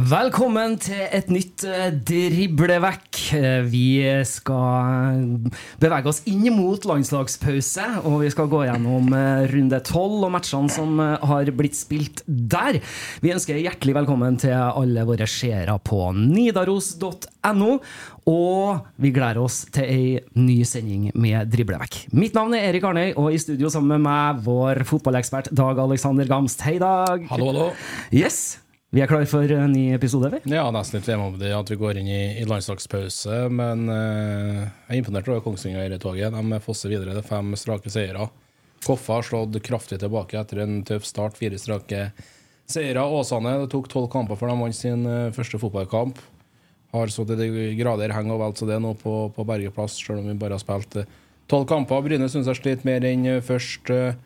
Velkommen til et nytt eh, driblevekk. Eh, Vi skal bevege oss inn mot landslagspause, og vi skal gå gjennom eh, runde tolv og matchene som har blitt spilt der. Vi ønsker hjertelig velkommen til alle våre seere på nidaros.no, og vi gleder oss til ei ny sending med driblevekk. Mitt navn er Erik Arnøy, og i studio sammen med meg vår fotballekspert Dag Alexander Gamst. Hei, Dag. Hallo, hallo. Yes. Vi er klar for en ny episode, vi? Ja, nesten litt vemodig at vi går inn i, i landslagspause, men eh, jeg er imponert over Kongsvinger-toget. De fosser videre til fem strake seire. Koffa har slått kraftig tilbake etter en tøff start, fire strake seire. Åsane det tok tolv kamper før de vant sin eh, første fotballkamp. Har så til de grader heng og vel så det nå på, på Bergeplass, selv om vi bare har spilt eh, tolv kamper. Bryne syns jeg sliter mer enn eh, først. eh,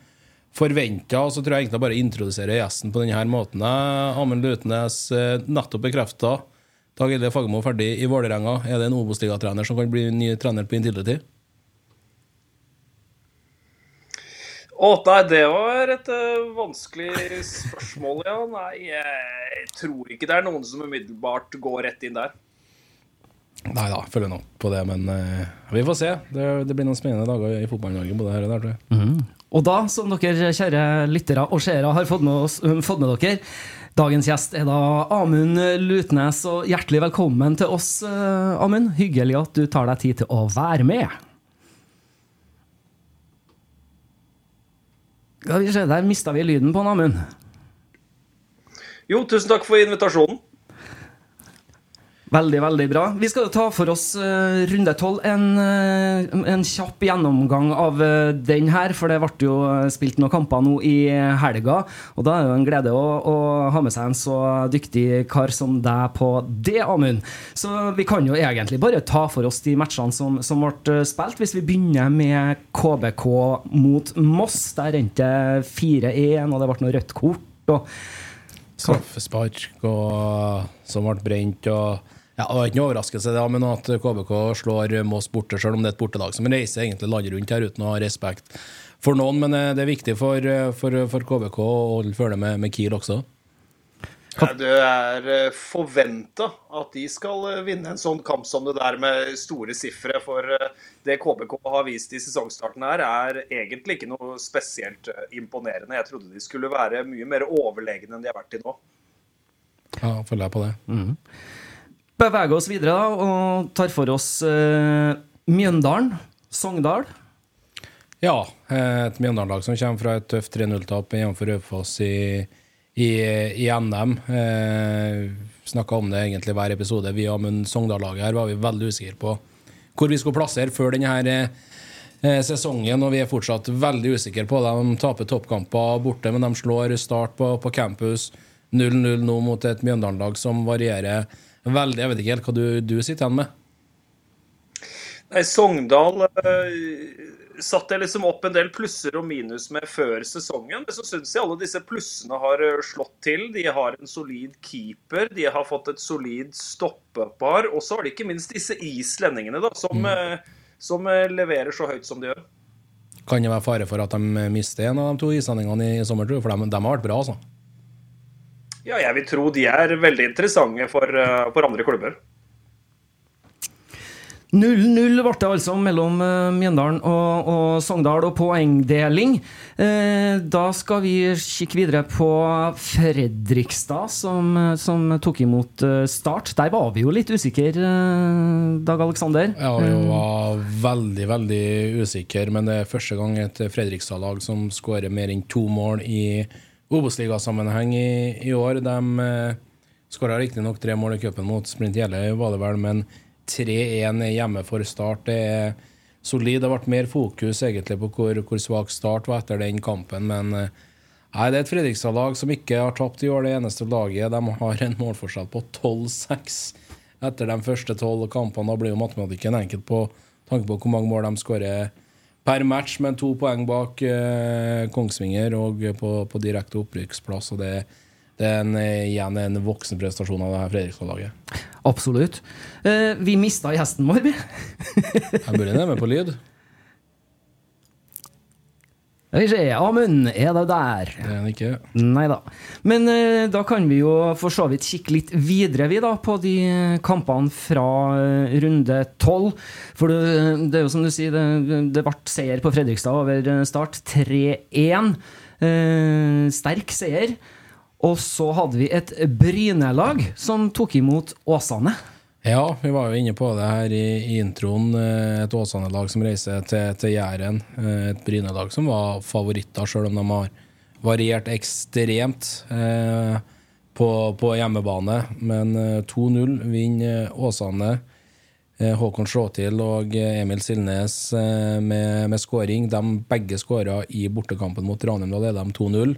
forventa. Så tror jeg egentlig bare introduserer gjesten på denne her måten. Amund Lutnes, eh, nettopp bekrefta. Dag Eide Fagermo ferdig i Vålerenga. Er det en Obos-ligatrener som kan bli ny trener på Intility? Å, nei, det var et eh, vanskelig spørsmål, ja. Nei, jeg tror ikke det er noen som umiddelbart går rett inn der. Nei da, følger nok på det, men uh, vi får se. Det, det blir noen spennende dager i Fotball-Norge både her der, tror jeg. Og da, som dere kjære lyttere og seere har fått med, oss, øh, fått med dere, dagens gjest er da Amund Lutnes. Og hjertelig velkommen til oss, øh, Amund. Hyggelig at du tar deg tid til å være med. Skal vi Der mista vi lyden på Amund. Jo, tusen takk for invitasjonen. Veldig, veldig bra. Vi skal jo ta for oss uh, runde tolv. En, uh, en kjapp gjennomgang av uh, den her, for det ble jo spilt noen kamper nå i helga. Og da er det jo en glede å, å ha med seg en så dyktig kar som deg på det, Amund. Så vi kan jo egentlig bare ta for oss de matchene som, som ble spilt. Hvis vi begynner med KBK mot Moss. Der endte 4-1, og det ble noe rødt kort. og Straffespark som ble brent. og ja, Det var ikke noe overraskelse det, men at KBK slår Moss borte, selv om det er et bortelag som reiser egentlig landet rundt her uten å ha respekt for noen. Men eh, det er viktig for, eh, for, for KBK å følge med, med Kiel også. Ja, Det er forventa at de skal eh, vinne en sånn kamp som det der med store sifre. For eh, det KBK har vist i sesongstarten her, er egentlig ikke noe spesielt eh, imponerende. Jeg trodde de skulle være mye mer overlegne enn de har vært til nå. Ja, følger jeg på det. Beveger oss videre da, og tar for oss eh, Mjøndalen, Sogndal. Ja, et Mjøndalen-lag som kommer fra et tøft 3-0-tap hjemme Raufoss i, i, i NM. Eh, Snakka om det egentlig hver episode. Vi og Amund Sogndal-laget her var vi veldig usikre på hvor vi skulle plassere før denne her, eh, sesongen, og vi er fortsatt veldig usikre på det. De taper toppkamper borte, men de slår Start på, på campus 0-0 nå mot et Mjøndalen-lag som varierer veldig. Jeg vet ikke helt hva du, du sitter igjen med? Nei, Sogndal eh, satte jeg liksom opp en del plusser og minus med før sesongen. Men så syns jeg alle disse plussene har eh, slått til. De har en solid keeper, de har fått et solid stoppepar. Og så har de ikke minst disse islendingene, da, som, Mm. eh, som leverer så høyt som de gjør. Kan det være fare for at de mister en av de to islendingene i sommer, tror du? For de, de har vært bra, altså. Ja, jeg vil tro de er veldig interessante for, eh, for andre klubber. 0-0 ble det altså mellom eh, Mjøndalen og, og Sogndal, og poengdeling. Eh, da skal vi kikke videre på Fredrikstad, som, som tok imot eh, Start. Der var vi jo litt usikre, eh, Dag Aleksander. Ja, vi var veldig, veldig usikre, men det er første gang et Fredrikstad-lag som skårer mer enn to mål i Obos-ligasammenheng i, i år. De eh, skåra riktignok tre mål i cupen mot Sprint Gjelle, var det vel, men 3-1 hjemme for Start. Det er solid. Det vært mer fokus egentlig på hvor, hvor svak Start var etter den kampen, men eh, Nei, Det er et Fredrikstad-lag som ikke har tapt i år. Det eneste laget. De har en målforskjell på 12-6 etter de første tolv kampene. Da blir jo matematikken enkelt på tanke på hvor mange mål de skårer per match, men to poeng bak eh, Kongsvinger og på, på direkte opprykksplass. og det, det er en, eh, igjen en voksen prestasjon av det her Fredrikstad-laget. Absolutt. Eh, vi mista gjesten vår, vi. Jeg burde ned med på lyd. Skal vi se, Amund, er det der? Det er han ikke. Nei da. Men eh, da kan vi jo for så vidt kikke litt videre vi da, på de kampene fra eh, runde tolv. For det, det er jo som du sier, det, det ble seier på Fredrikstad over eh, start. 3-1. Eh, sterk seier. Og så hadde vi et Bryne-lag som tok imot Åsane. Ja, vi var jo inne på det her i, introen. eh, Et Åsane-lag som reiser til, til Jæren. Eh, Et Bryne-lag som var favoritter, sjøl om de har variert ekstremt eh, på, på hjemmebane. Men eh, 2-0 vinner Åsane. Eh, Håkon Sjåtil og eh, Emil Silnes eh, med, med skåring. De begge skåra i bortekampen mot Ranheim. Da leda de 2-0.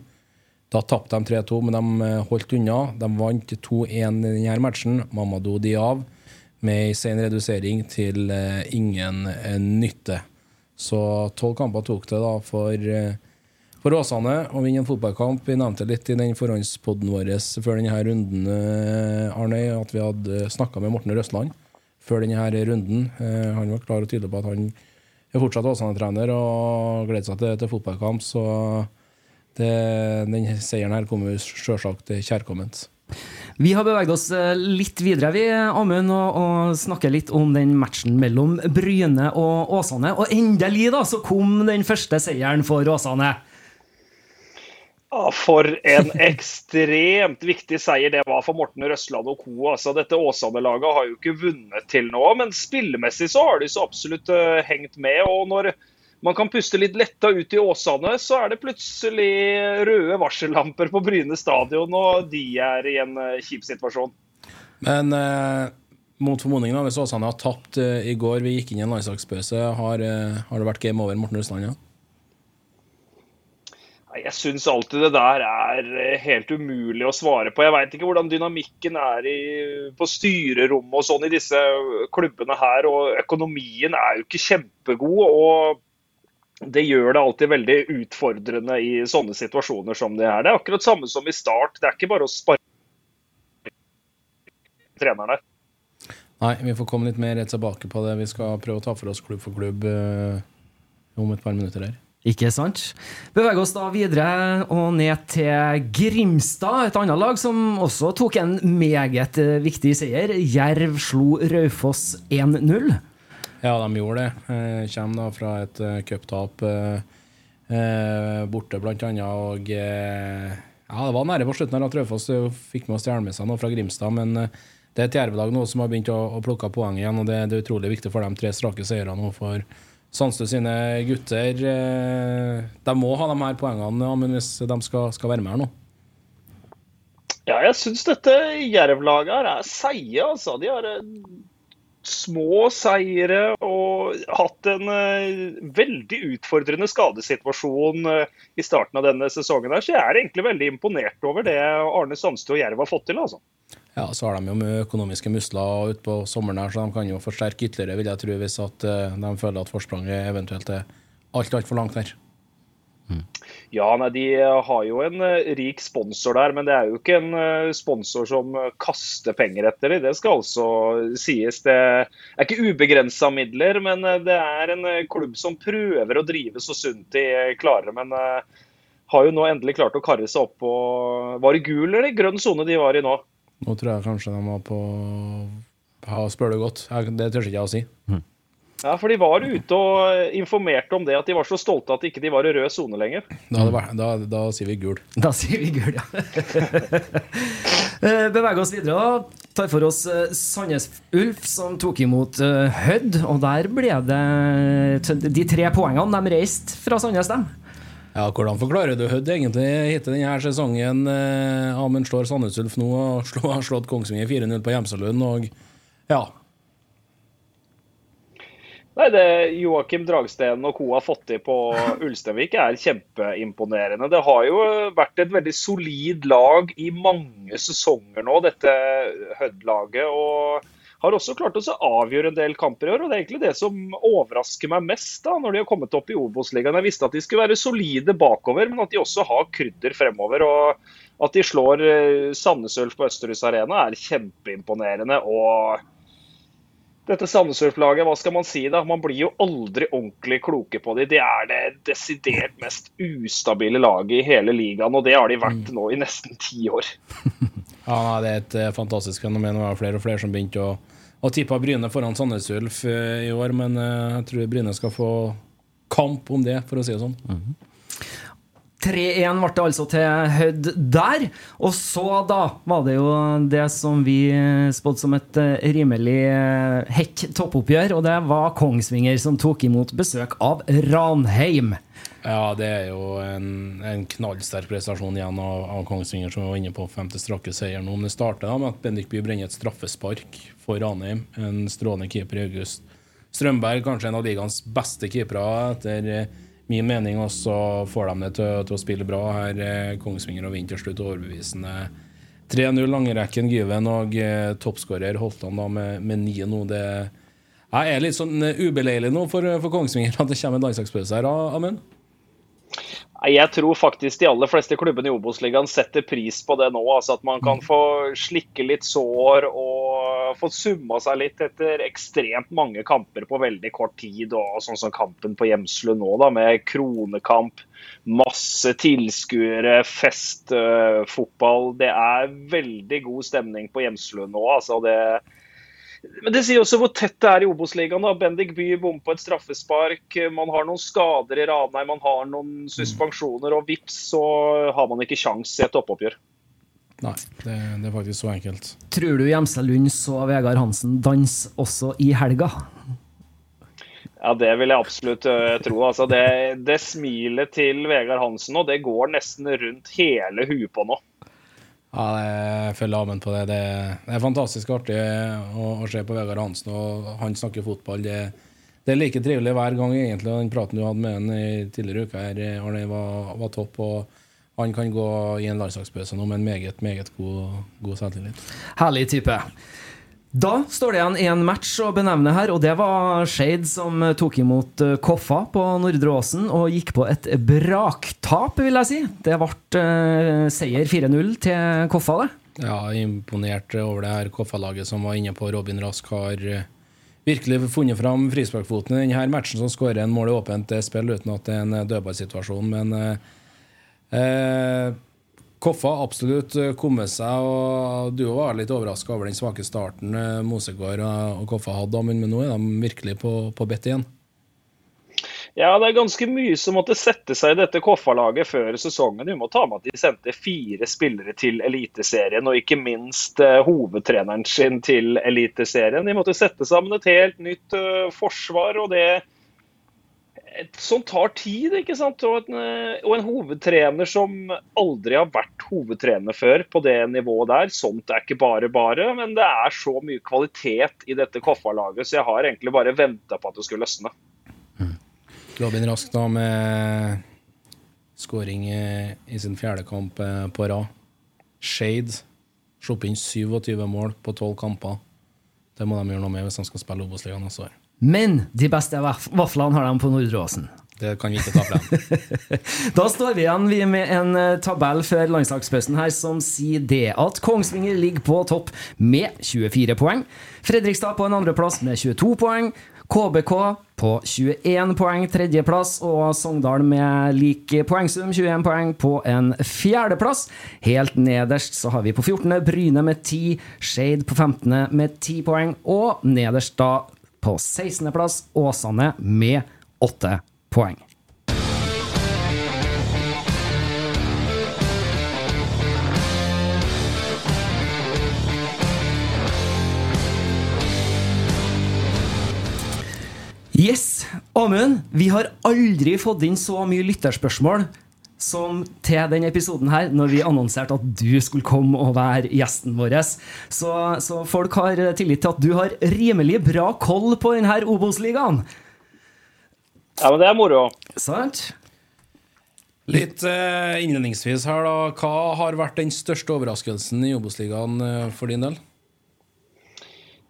Da tapte de 3-2, men de eh, holdt unna. De vant 2-1 i denne matchen. Mamadou Diav med en sen redusering til eh, ingen eh, nytte. Så tolv kamper tok det da for, eh, for Åsane å vinne en fotballkamp. Vi nevnte litt i den forhåndspodden vår før denne runden, Arnøy, at vi hadde snakka med Morten Røsland før denne runden. Han var klar og tydelig på at han er fortsatt Åsane-trener og gleder seg til, til fotballkamp. Så det, den seieren her kommer selvsagt kjærkomment. Vi har beveget oss eh, litt videre, vi, Amund, og, og snakker litt om den matchen mellom Bryne og Åsane. Og endelig da, så kom den første seieren for Åsane. For en ekstremt viktig seier det var for Morten Røsland og co. Altså, dette Åsane-laget har jo ikke vunnet til nå, men spillemessig så har de så absolutt uh, hengt med. og når man kan puste litt letta ut i Åsane, så er det plutselig røde varsellamper på Bryne stadion, og de er i en uh, kjip situasjon. Men eh, mot formodning, da, hvis Åsane har tapt eh, i går, vi gikk inn i en landslagspause, har, eh, har det vært game over Morten Russland? Ja? Jeg syns alltid det der er eh, helt umulig å svare på. Jeg veit ikke hvordan dynamikken er i, på styrerommet og sånn i disse klubbene her. Og økonomien er jo ikke kjempegod. og det gjør det alltid veldig utfordrende i sånne situasjoner som det her. Det er akkurat samme som i start. Det er ikke bare å sparke trenerne. Nei, vi får komme litt mer tilbake på det. Vi skal prøve å ta for oss klubb for klubb øh, om et par minutter her. Ikke sant? Beveger oss da videre og ned til Grimstad, et annet lag som også tok en meget eh, viktig seier. Jerv slo Raufoss 1-0. Ja, de gjorde det. Jeg kommer da fra et uh, cuptap eh, eh, borte, blant annet. Og eh, ja, det var nære på slutten her at Raufoss eh, fikk med oss noe fra Grimstad. Men eh, det er et Jervelag nå som har begynt å, å plukke poeng igjen, og det, det er utrolig viktig for de tre strake seirene nå for Sandstø sine gutter. Eh, de må ha de her poengene men hvis de skal, skal være med her nå. Ja, jeg syns dette Jerv-laget her er seige, altså. De har eh, små seire og hatt en uh, veldig utfordrende skadesituasjon uh, i starten av denne sesongen. her, Så jeg er egentlig veldig imponert over det Arne Sandstø og Jerv har fått til. altså. Ja, så har de jo med økonomiske muskler utpå sommeren, her, så de kan jo forsterke ytterligere, vil jeg tro, hvis at, uh, de føler at forspranget eventuelt er alt altfor langt her. Mm. Ja, nei, De har jo en uh, rik sponsor der, men det er jo ikke en uh, sponsor som uh, kaster penger etter dem. Det skal altså sies. Det er ikke ubegrensa midler, men det er en klubb som prøver å drive så sunt de klarer. Men har jo nå endelig klart å karre seg opp på Var det gul eller grønn sone de var i nå? Nå tror jeg kanskje de var på ja, Spør du godt. Det tør ikke jeg å si. Mm. Ja, for de var ute og informerte om det, at de var så stolte at ikke de var i rød sone lenger. Da, da, da, sier vi gul. Da sier vi gul, ja. Eh, beveger oss videre. da. Tar for oss eh, Sandnes Ulf, som tok imot Hødd. Og der ble det de tre poengene de reiste fra Sandnes, dem. Ja, Hvordan forklarer du Hødd egentlig hittil denne sesongen? Eh, Amund slår Sandnes Ulf nå og har slått Kongsvinger 4-0 på Hjemselund. Og ja, Nei, det Joakim Dragsten og co. har fått til på Ulsteinvik er kjempeimponerende. Det har jo vært et veldig solid lag i mange sesonger nå, dette Hødd-laget. Og har også klart å avgjøre en del kamper i år. og Det er egentlig det som overrasker meg mest da, når de har kommet opp i Obos-ligaen. Jeg visste at de skulle være solide bakover, men at de også har krydder fremover. og At de slår eh, Sandnes Ulf på Østerhus Arena er kjempeimponerende. og dette Sandnesurf-laget, hva skal man si da? Man blir jo aldri ordentlig kloke på dem. De er det desidert mest ustabile laget i hele ligaen, og det har de vært nå i nesten ti år. ja, Det er et eh, fantastisk fenomen. Det var flere og flere som begynte å, å tippe Bryne foran Sandnes Ulf eh, i år, men eh, jeg tror Bryne skal få kamp om det, for å si det sånn. Mm -hmm. 3-1 ble det altså til Hødd der. Og så, da, var det jo det som vi spådde som et eh, rimelig eh, hekk toppoppgjør. Og det var Kongsvinger som tok imot besøk av Ranheim. Ja, det er jo en, en knallsterk prestasjon igjen av, av, Kongsvinger, som var inne på femte strake seier nå. Men det starter med at Bendik Bye brenner et straffespark for Ranheim. En strålende keeper i August Strømberg, kanskje en av ligaens beste keepere etter eh, min mening, og så får de det til, til, å spille bra her. Eh, Kongsvinger og Vinterslutt overbevisende. 3-0 langrekken Gyven og eh, toppskårer Holtan da med, med 9 nå. Det er litt sånn eh, ubeleilig nå for, for Kongsvinger at det kommer en landslagspause her, Amund? Jeg tror faktisk de aller fleste klubbene i Obos-ligaen setter pris på det nå. altså At man kan få slikke litt sår og få summa seg litt etter ekstremt mange kamper på veldig kort tid. og Sånn som kampen på Hjemslund nå, da, med kronekamp, masse tilskuere, festfotball. Det er veldig god stemning på Hjemslund nå. altså det men det sier også hvor tett det er i Obos-ligaen. Bendik Bye bommer på et straffespark. Man har noen skader i Ranheim, man har noen suspensjoner, og vips, så har man ikke sjans i et toppoppgjør. Nei, det, det, er faktisk så enkelt. Tror du Gjemsel Lund så Vegard Hansen danse også i helga? Ja, det vil jeg absolutt uh, tro. Altså, det, det smilet til Vegard Hansen nå, det går nesten rundt hele huet på nå. Ja, jeg følger ammen på det. det. det. er fantastisk artig å, å se på Vegard Hansen, og han snakker fotball. Det, det, er like trivelig hver gang, egentlig. Den praten du hadde med han i tidligere uka her, Arne, var, var, topp. og han kan gå i en landslagspause nå med en meget, meget god, god selvtillit. Herlig type. Da står det igjen én match å benevne her, og det var Skeid som tok imot eh, Koffa på Nordre Åsen og gikk på et braktap, vil jeg si. Det ble uh, seier 4-0 til Koffa, det. Ja, imponert over det her Koffa-laget som var inne på. Robin Rask har uh, virkelig funnet fram frisparkfoten i denne matchen, som skårer en mål i åpent spill uten at det er en dødballsituasjon. Men uh, Koffa absolutt eh, kommet seg, og du var litt overraska over den svake starten eh, Mosegård og Koffa hadde, men nå er de virkelig på, på bettet igjen. Ja, det er ganske mye som måtte sette seg i dette Koffa-laget før sesongen. Du må ta med at de sendte fire spillere til Eliteserien, og ikke minst hovedtreneren sin til Eliteserien. De måtte sette sammen et helt nytt forsvar, og det sånt tar tid, ikke sant. Og en, eh, og en, hovedtrener som aldri har vært hovedtrener før på det nivået der. Sånt er ikke bare bare, men det er så mye kvalitet i dette Koffa-laget, så jeg har egentlig bare venta på at det skulle løsne. Mm. Robin Rask da med skåring i sin fjerde kamp eh, på rad. Shade sluppet inn 27 mål på 12 kamper. Det må de gjøre noe med hvis de skal spille Obos-ligaen neste år. Men de beste vaflene har de på Nordre-Åsen. Det kan vi ikke ta frem. da står vi igjen med en eh, tabell før landslagspausen her som sier det at Kongsvinger ligger på topp med 24 poeng. Fredrikstad på en andreplass med 22 poeng. KBK på 21 poeng, tredjeplass, og Sogndal med lik poengsum, 21 poeng, på en fjerdeplass. Helt nederst så har vi på 14. Bryne med 10, Shade på 15. med 10 poeng, og nederst da på 16.-plass Åsane med 8 poeng. Yes, Amund. Vi har aldri fått inn så mye lytterspørsmål som til denne episoden her, når vi annonserte at du skulle komme og være gjesten vår. Så, så folk har tillit til at du har rimelig bra koll på denne Obos-ligaen. Ja, men det er moro. Sant? Litt eh, innledningsvis her, da. Hva har vært den største overraskelsen i Obos-ligaen eh, for din del?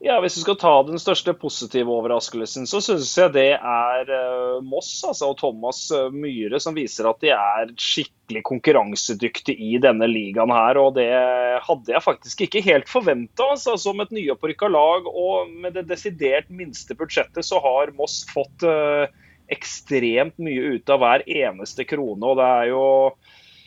Ja, Hvis du skal ta den største positive overraskelsen, så syns jeg det er uh, Moss altså, og Thomas uh, Myhre som viser at de er skikkelig konkurransedyktige i denne ligaen her. Og det hadde jeg faktisk ikke helt forventa. Altså, som et nyopprykka lag og med det desidert minste budsjettet, så har Moss fått uh, ekstremt mye ut av hver eneste krone. og det er jo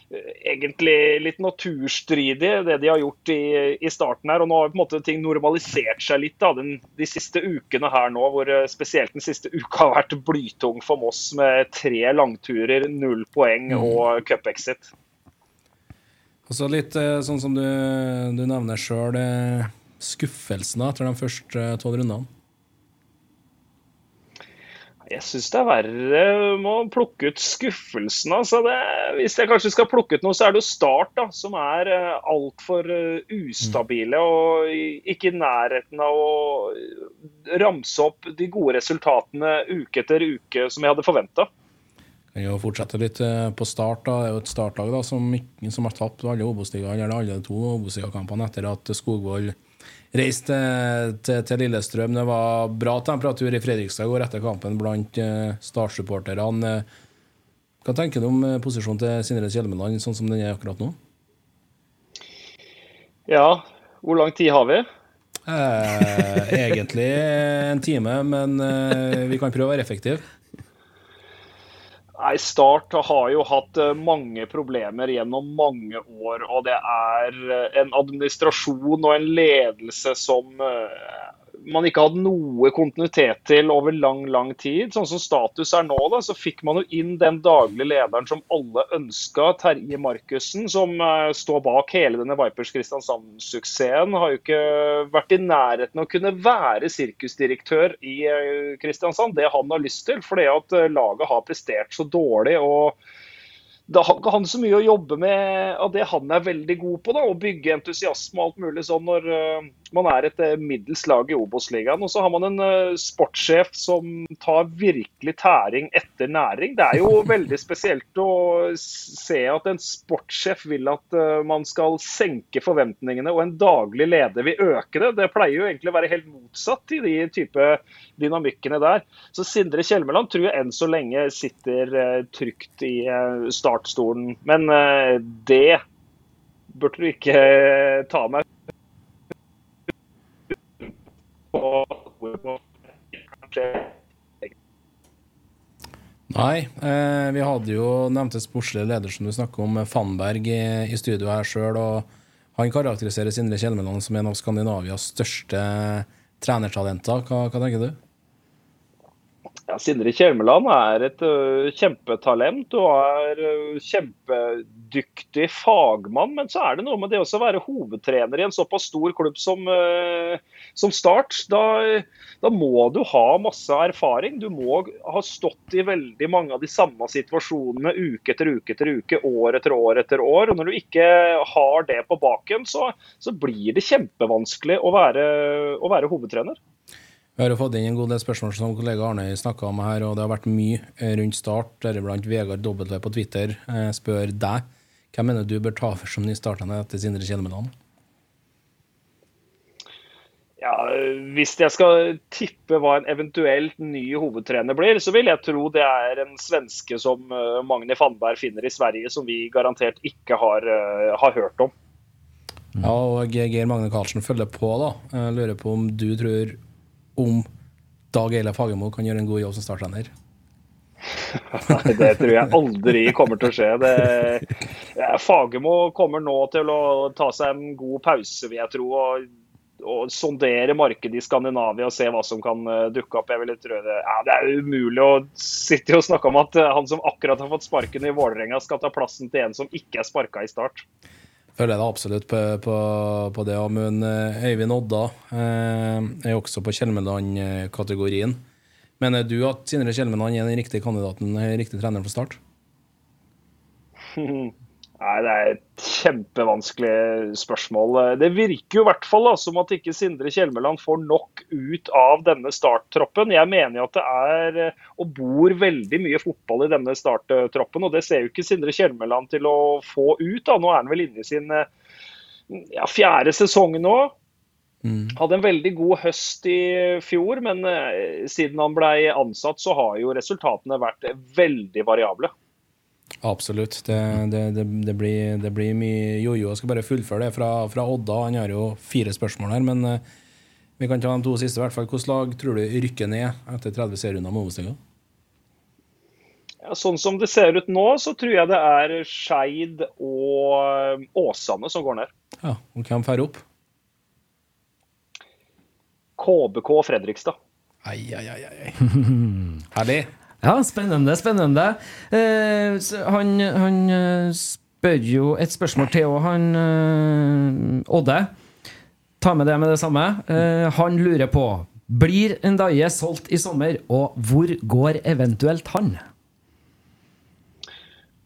egentlig litt naturstridig, det de har gjort i, i, starten her. og Nå har på en måte ting normalisert seg litt da, den, de siste ukene her nå, hvor eh, spesielt den siste uka har vært blytung for Moss med tre langturer, null poeng mm. og cupexit. Altså litt eh, sånn som du, du nevner sjøl, skuffelsen etter de første tolv rundene? Jeg syns det er verre med å plukke ut skuffelsen. Altså det, hvis jeg kanskje skal plukke ut noe, så er det jo Start, da, som er uh, altfor uh, ustabile og ikke i nærheten av å ramse opp de gode resultatene uke etter uke som jeg hadde forventa. Kan jo fortsette litt på Start. da, Det er jo et startlag da, som, som har tapt alle Obos-ligaene, eller alle to Obos-ligakampene etter at Skogvold reiste til, til, til, Lillestrøm. Det var bra temperatur i Fredrikstad i går etter kampen blant uh, Start-supporterne. Hva tenker du om uh, posisjonen til Sindre Kjelmeland sånn som den er akkurat nå? Ja, hvor lang tid har vi? Eh, egentlig en time, men eh, vi kan prøve å være effektive. Nei, Start har jo hatt eh, mange problemer gjennom mange år. Og det er eh, en administrasjon og en ledelse som eh, man ikke hadde noe kontinuitet til over lang lang tid. Sånn som status er nå, da, så fikk man jo inn den daglige lederen som alle ønska, Terje Markussen, som uh, står bak hele denne Vipers Kristiansand-suksessen. Har jo ikke vært i nærheten av å kunne være sirkusdirektør i uh, Kristiansand. Det han har lyst til, fordi at uh, laget har prestert så dårlig. og da har ikke han så mye å jobbe med av det han er veldig god på. da, Å bygge entusiasme og alt mulig sånn når uh, man er et uh, middels lag i Obos-ligaen. Og så har man en uh, sportssjef som tar virkelig tæring etter næring. Det er jo veldig spesielt å se at en sportssjef vil at man skal senke forventningene, og en daglig leder vil øke det. Det pleier jo egentlig å være helt motsatt i de type dynamikkene der. Så Sindre Kjelmeland tror jeg enn så lenge sitter trygt i start startstolen. Men uh, det burde du ikke uh, ta meg Nei, eh, vi hadde jo nevnte sportslig leder som du snakker om, Fannberg, i studio her sjøl. Han karakteriserer Sindre Kjelmeland som en av Skandinavias største trenertalenter. Hva, hva tenker du? Ja, Sindre Kjelmeland er et uh, kjempetalent og er uh, kjempedyktig fagmann. Men så er det noe med det å være hovedtrener i en såpass stor klubb som, uh, som Start. Da, da, må du ha masse erfaring. Du må ha stått i veldig mange av de samme situasjonene uke etter uke etter uke, år etter år etter år. Og når du ikke har det på baken, så, så blir det kjempevanskelig å være, å være hovedtrener. Vi har jo fått inn en god del spørsmål som kollega Arne snakka om her, og det har vært mye eh, rundt start, deriblant Vegard W på Twitter eh, spør deg hvem mener du bør ta over som ny startende etter Sindre Kjelmeland? Ja, Hvis jeg skal tippe hva en eventuelt ny hovedtrener blir, så vil jeg tro det er en svenske som Magne Magni Fannberg finner i Sverige, som vi garantert ikke har, har hørt om. Ja, og Geir Magne Karlsen følger på. da. Jeg lurer på om du tror om Dag Eilef Fagermo kan gjøre en god jobb som starttrener? Nei, det tror jeg aldri kommer til å skje. Det, Fagermo kommer nå til å ta seg en god pause, vil jeg tro. og, og sondere markedet i Skandinavia og se hva som kan uh, dukke opp. Jeg vil tro det, ja, det er umulig å sitte og snakke om at uh, han som akkurat har fått sparken i Vålerenga, skal ta plassen til en som ikke er sparka i start føler det absolutt på, på, på det. Men eh, Øyvind Odda eh, er også på Kjelmeland-kategorien. Mener du at Sindre Kjelmeland er den riktige kandidaten, den riktige treneren for Start? Nei, Det er et kjempevanskelig spørsmål. Det virker jo i hvert fall da, som at ikke Sindre Kjelmeland får nok ut av denne starttroppen. Jeg mener at det er og bor veldig mye fotball i denne starttroppen, og det ser jo ikke Sindre Kjelmeland til å få ut. da. Nå er han vel inne i sin ja, fjerde sesong nå. Mm. Hadde en veldig god høst i fjor, men eh, siden han ble ansatt, så har jo resultatene vært veldig variable. Absolutt. Det, det, det, det, blir, det blir, mye jojo. Jeg skal bare fullføre det fra, fra, Odda. Han har jo fire spørsmål her, men uh, vi kan ta de to siste. i hvert fall. Hvilket lag tror du rykker ned etter 30 serierunder med Obos-ligaen? Ja, sånn som det ser ut nå, så tror jeg det er Skeid og eh, Åsane som går ned. Ja, og Hvem drar opp? KBK og Fredrikstad. Ai, ai, ai. ai. Herlig. Ja, spennende, spennende. Eh, han, han, eh, spør jo et spørsmål til òg, han eh, Odde. Ta med det med det samme. Eh, han lurer på Blir Ndaye solgt i sommer, og hvor går eventuelt han?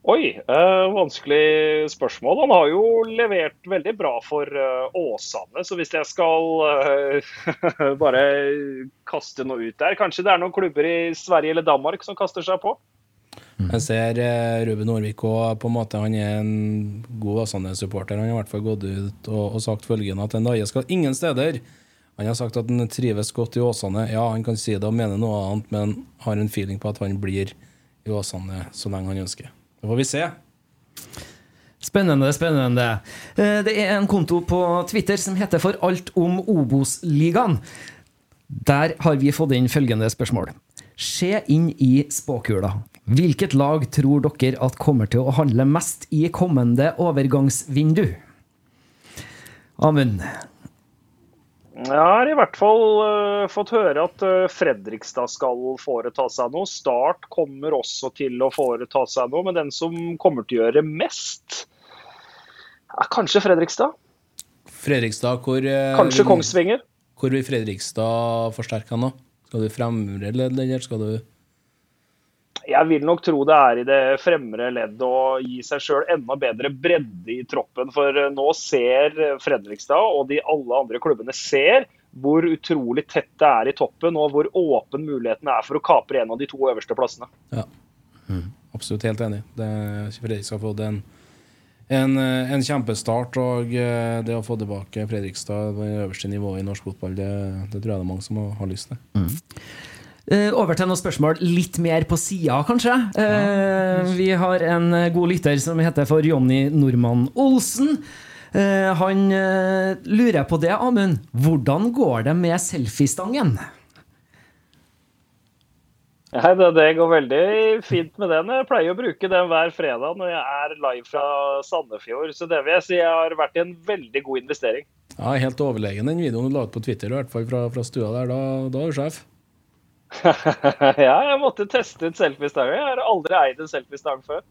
Oi, eh, vanskelig spørsmål. Han har jo levert veldig bra for eh, Åsane. Så hvis jeg skal eh, bare kaste noe ut der Kanskje det er noen klubber i Sverige eller Danmark som kaster seg på? Jeg ser Ruben Aarvik òg. på en måte han er en god Åsane-supporter. Han har i hvert fall gått ut og, og sagt følgende at Ndaye skal ingen steder. Han har sagt at han trives godt i Åsane. Ja, han kan si det og mene noe annet, men har en feeling på at han blir i Åsane så lenge han ønsker. Det får vi se. Spennende, spennende. Eh, det er en konto på Twitter som heter For alt om Obos-ligaen. Der har vi fått inn følgende spørsmål. Se inn i spåkula. Hvilket lag tror dere at kommer til å handle mest i kommende overgangsvindu? Amund, jeg har i hvert fall uh, fått høre at uh, Fredrikstad skal foreta seg noe. Start kommer også til å foreta seg noe, men den som kommer til å gjøre mest, er kanskje Fredrikstad. Fredrikstad, hvor uh, Kanskje Kongsvinger. Hvor vil Fredrikstad forsterke nå? Skal du fremre eller skal du jeg vil nok tro det er i det fremre leddet å gi seg sjøl enda bedre bredde i troppen. For eh, nå ser Fredrikstad og de alle andre klubbene ser hvor utrolig tett det er i toppen, og hvor åpen muligheten er for å kapre en av de to øverste plassene. Ja, mm. absolutt helt enig. Det, Fredrikstad har fått en, en, en, kjempestart. Og eh, det å få tilbake Fredrikstad på det øverste nivået i norsk fotball, det, det, tror jeg det er mange som har lyst til. Mm. Uh, over til noen spørsmål litt mer på sida, kanskje. Uh, vi har en god lytter som heter for Jonny Normann Olsen. Han lurer på det, Amund. Hvordan går det med selfiestangen? Ja, det, det, går veldig fint med den. Jeg pleier å bruke den hver fredag når jeg er live fra Sandefjord. Så det vil jeg si har vært en veldig god investering. Ja, Helt overlegen den videoen du la ut på Twitter, i hvert fall fra, fra stua der. Da, da er du sjef. ja, jeg måtte teste ut selfiestanga. Jeg har aldri eid en selfiestang før.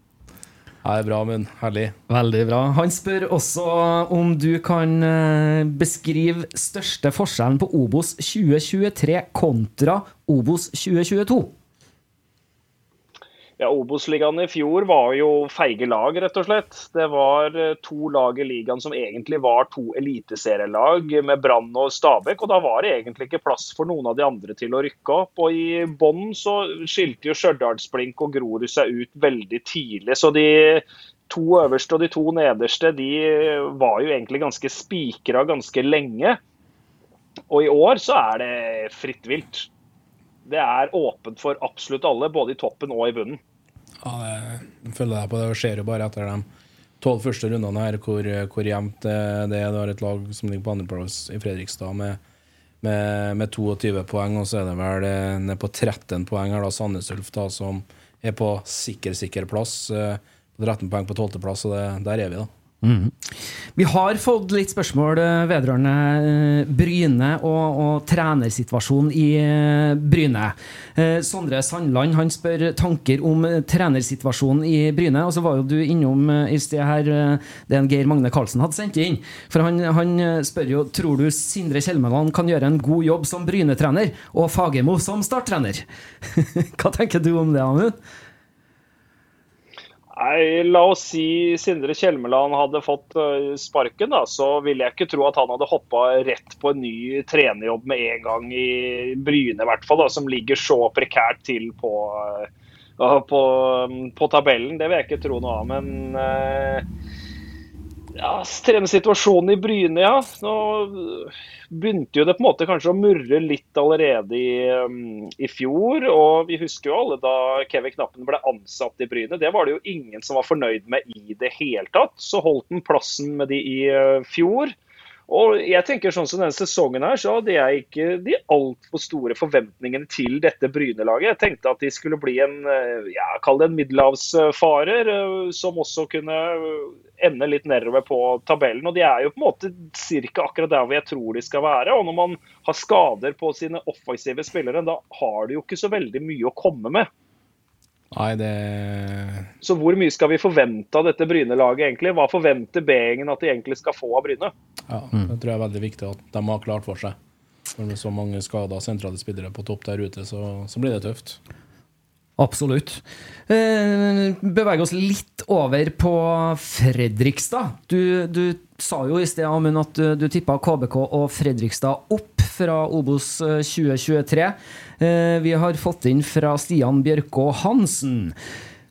Ja, det er bra, Munn. herlig. Veldig bra. Han spør også om du kan eh, beskrive største forskjellen på Obos 2023 kontra Obos 2022. Ja, Obos-ligaen i fjor var jo feige lag, rett og slett. Det var eh, to lag i ligaen som egentlig var to eliteserielag med Brann og Stabæk. Og da var det egentlig ikke plass for noen av de andre til å rykke opp. Og i bånn så skilte jo Stjørdalsblink og Grorud seg ut veldig tidlig. Så de to øverste og de to nederste de var jo egentlig ganske spikra ganske lenge. Og i år så er det fritt vilt. Det er åpent for absolutt alle, både i toppen og i bunnen. Ja, det følger deg på det. Skjer jo bare etter de tolv første rundene her hvor, hvor jevnt det er. Det har et lag som ligger på andreplass i Fredrikstad med, med, med, 22 poeng, og så er det vel eh, ned på 13 poeng her da Sandnes Ulf, da, som er på sikker, sikker plass. 13 eh, poeng på 12. plass, og det, der er vi, da. Mm. Vi har fått litt spørsmål eh, vedrørende eh, Bryne og, og trenersituasjonen i eh, Bryne. Sondre Sandland han spør tanker om trenersituasjonen i Bryne. Og så var jo du innom i sted her det en Geir Magne Karlsen hadde sendt inn. For han, han spør jo tror du Sindre Kjelmeland kan gjøre en god jobb som Bryne-trener og Fagermo som starttrener. Hva tenker du om det, Amund? Nei, La oss si Sindre Kjelmeland hadde fått eh, sparken, da, så ville jeg ikke tro at han hadde hoppa rett på en ny trenerjobb med en gang i Bryne, i hvert fall, da, som ligger så prekært til på, uh, på, på, tabellen. Det vil jeg ikke tro noe av. Men ja, trenersituasjonen i Bryne, ja. Nå begynte jo det på en måte kanskje å murre litt allerede i, um, i, fjor. Og vi husker jo alle da Kevin Knappen ble ansatt i Bryne. Det var det jo ingen som var fornøyd med i det hele tatt. Så holdt han plassen med de i uh, fjor. Og jeg tenker sånn som denne sesongen her, så hadde jeg ikke de altfor store forventningene til dette Bryne-laget. Jeg tenkte at de skulle bli en uh, ja, kall det en middelhavsfarer, uh, som også kunne ende litt nedover på tabellen. og De er jo på en måte cirka akkurat der hvor jeg tror de skal være. og Når man har skader på sine offensive spillere, da har de jo ikke så veldig mye å komme med. Nei, det... Så hvor mye skal vi forvente av dette Bryne-laget egentlig? Hva forventer B-gjengen at de egentlig skal få av Bryne? Ja, Det tror jeg er veldig viktig at de har klart for seg. For med så mange skada sentrale spillere på topp der ute, så, så blir det tøft. Absolutt. Beveg oss litt over på Fredrikstad. Du, du sa jo i sted Amund, at du, du tippa KBK og Fredrikstad opp fra Obos 2023. Eh, vi har fått inn fra Stian Bjørkå Hansen.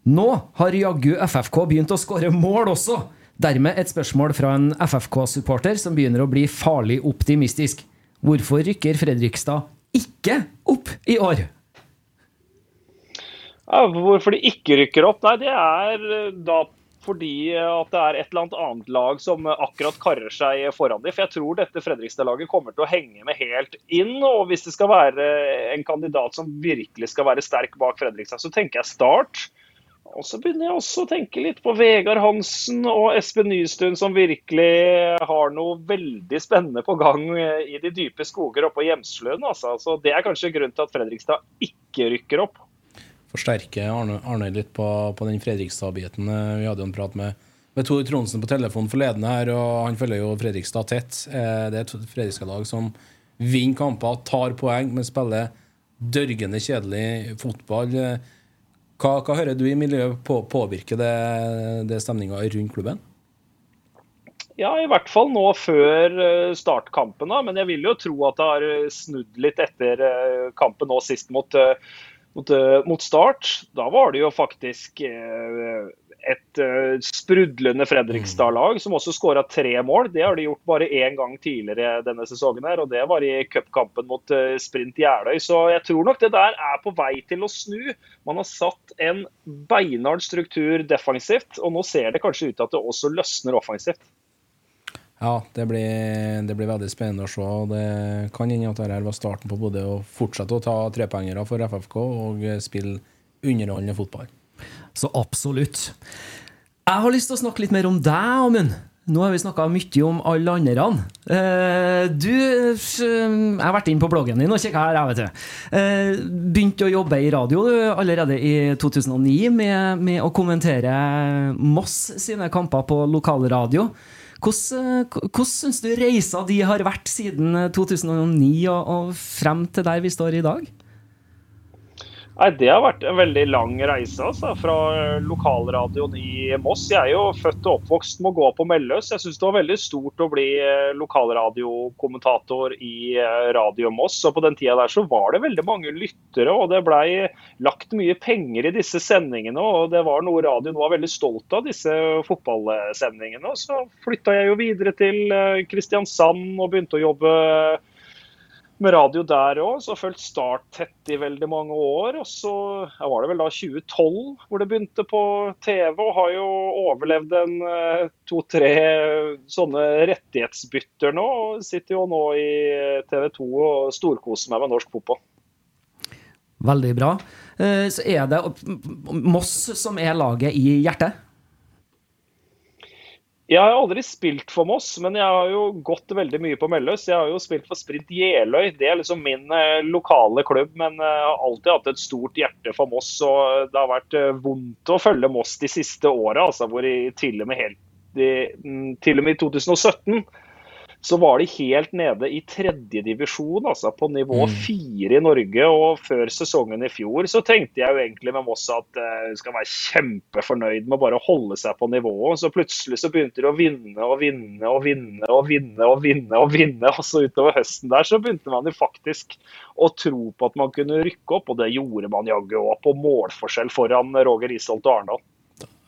Nå har jaggu FFK begynt å skåre mål også! Dermed et spørsmål fra en FFK-supporter som begynner å bli farlig optimistisk. Hvorfor rykker Fredrikstad ikke opp i år? Ja, hvorfor de ikke rykker opp? Nei, det er eh, da fordi at det er et eller annet lag som akkurat karrer seg foran dem. For jeg tror dette Fredrikstad-laget kommer til å henge med helt inn. Og hvis det skal være en kandidat som virkelig skal være sterk bak Fredrikstad, så tenker jeg Start. Og så begynner jeg også å tenke litt på Vegard Hansen og Espen Nystuen, som virkelig har noe veldig spennende på gang i de dype skoger oppe på Hjemsløen. Altså. Så det er kanskje grunnen til at Fredrikstad ikke rykker opp forsterke Arne litt på, på den Fredrikstad-biten. Eh, vi hadde jo en prat med, med Tor Tronsen på telefon forleden her, og han følger jo Fredrikstad tett. Eh, det er et Fredrikstad-lag som vinner kamper, tar poeng, men spiller dørgende kjedelig fotball. Hva, hva hører du i miljøet på, påvirker det, det stemninga rundt klubben? Ja, i hvert fall nå før startkampen. da, Men jeg vil jo tro at det har snudd litt etter kampen nå sist mot mot, eh, mot, start. Da var det jo faktisk eh, et uh, sprudlende Fredrikstad-lag som også skåra tre mål. Det har de gjort bare én gang tidligere denne sesongen, her, og det var i cupkampen mot Sprint Jeløy. Så jeg tror nok det der er på vei til å snu. Man har satt en beinhard struktur defensivt, og nå ser det kanskje ut til at det også løsner offensivt. Ja, det blir, det blir, veldig spennende å se. Det kan hende at dette var starten på både å fortsette å ta trepoengere for FFK og spille underholdende fotball. Så absolutt. Jeg har lyst til å snakke litt mer om deg, Amund. Nå har vi snakka mye om alle andre. Eh, du eh, Jeg har vært inn på bloggen din og kikka her, jeg, vet du. Eh, begynte å jobbe i radio allerede i 2009 med, med å kommentere Moss sine kamper på lokalradio. Hvordan, hvordan syns du reisa di har vært siden 2009 og, og frem til der vi står i dag? Nei, Det har vært en veldig lang reise altså, fra lokalradioen i Moss. Jeg er jo født og oppvokst med å gå på Melløs. Jeg syns det var veldig stort å bli eh, lokalradiokommentator i eh, Radio Moss. Og på den tida der så var det veldig mange lyttere, og det blei lagt mye penger i disse sendingene. Og det var noe radioen var veldig stolt av, disse fotballsendingene. Og så flytta jeg jo videre til eh, Kristiansand og begynte å jobbe med radio der òg. Så fulgt Start tett i veldig mange år. Og så var det vel da 2012 hvor det begynte på TV, og har jo overlevd en eh, to-tre sånne rettighetsbytter nå. Og sitter jo nå i TV 2 og storkoser meg med norsk fotball. Veldig bra. Eh, Så er det Moss som er laget i hjertet? Jeg har aldri spilt for Moss, men jeg har jo gått veldig mye på Melløs. Jeg har jo spilt for Sprint Jeløy. Det er liksom min eh, lokale klubb, men jeg har alltid hatt et stort hjerte for Moss. Og det har vært eh, vondt å følge Moss de siste åra, altså, hvor de til og med helt de, mm, til og med i 2017 så var de helt nede i tredjedivisjon, altså på nivå fire i Norge. Og før sesongen i fjor så tenkte jeg jo egentlig med Moss at hun skal være kjempefornøyd med bare å holde seg på nivået. Så plutselig så begynte de å vinne og vinne og vinne og vinne og vinne. Og vinne, og så utover høsten der så begynte man jo faktisk å tro på at man kunne rykke opp, og det gjorde man jaggu òg, på målforskjell foran Roger Isholt og Arendal.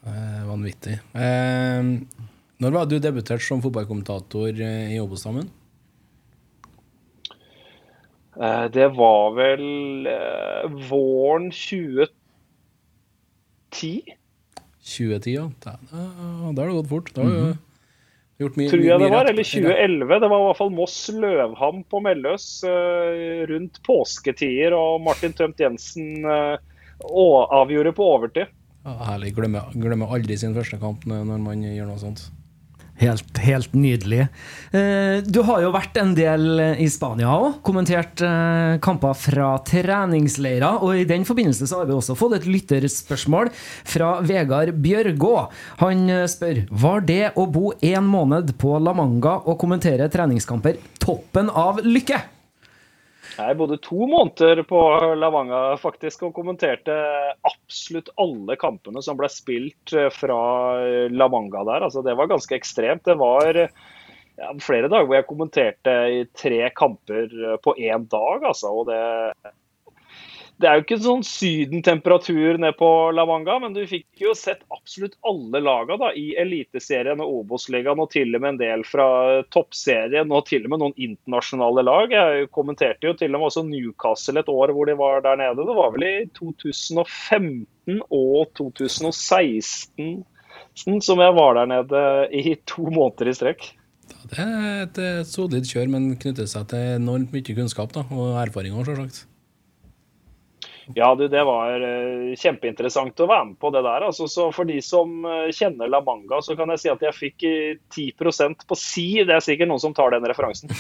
Eh, vanvittig. Eh, når var du debutert som fotballkommentator eh, i Obos-dammen? Eh, Det var vel eh, våren 2010. 2010, ja. Da, da, har det gått fort. Da har du gjort mye. Tror jeg det var, eller 2011. Det var i hvert fall Moss Løvham på Melløs rundt påsketider, og Martin Tømt Jensen avgjorde på overtid. Ja, herlig. Glemmer, glemmer aldri sin første kamp når man gjør noe sånt. Helt, helt nydelig. Eh, Du har jo vært en del i Spania òg. Kommentert eh, kamper fra treningsleirer. Og i den forbindelse så har vi også fått et lytterspørsmål fra Vegard Bjørgå. Han eh, spør Var det å bo en måned på La Manga og kommentere treningskamper toppen av lykke? Jeg bodde to måneder på Lavanga faktisk og kommenterte absolutt alle kampene som ble spilt eh, fra Lavanga der. Altså, det var ganske ekstremt. Det var ja, flere dager hvor jeg kommenterte i tre kamper eh, på én dag. Altså, og det, det er jo ikke sånn sydentemperatur nede på Lavanga, men du fikk jo sett absolutt alle laga da, i Eliteserien og Obos-ligaen, og til og med en del fra toppserien og til og med noen internasjonale lag. Jeg kommenterte jo til og med også Newcastle et år hvor de var der nede. Det var vel i 2015 og 2016 som jeg var der nede i to måneder i strekk. Det er et, et solid kjør, men knytter seg til enormt mye kunnskap da, og erfaringer, selvsagt. Ja, du, det var eh, kjempeinteressant å være med på det der. Altså, så for de som eh, kjenner La Manga, så kan jeg si at jeg fikk eh, 10 på si. Det er sikkert noen som tar den referansen.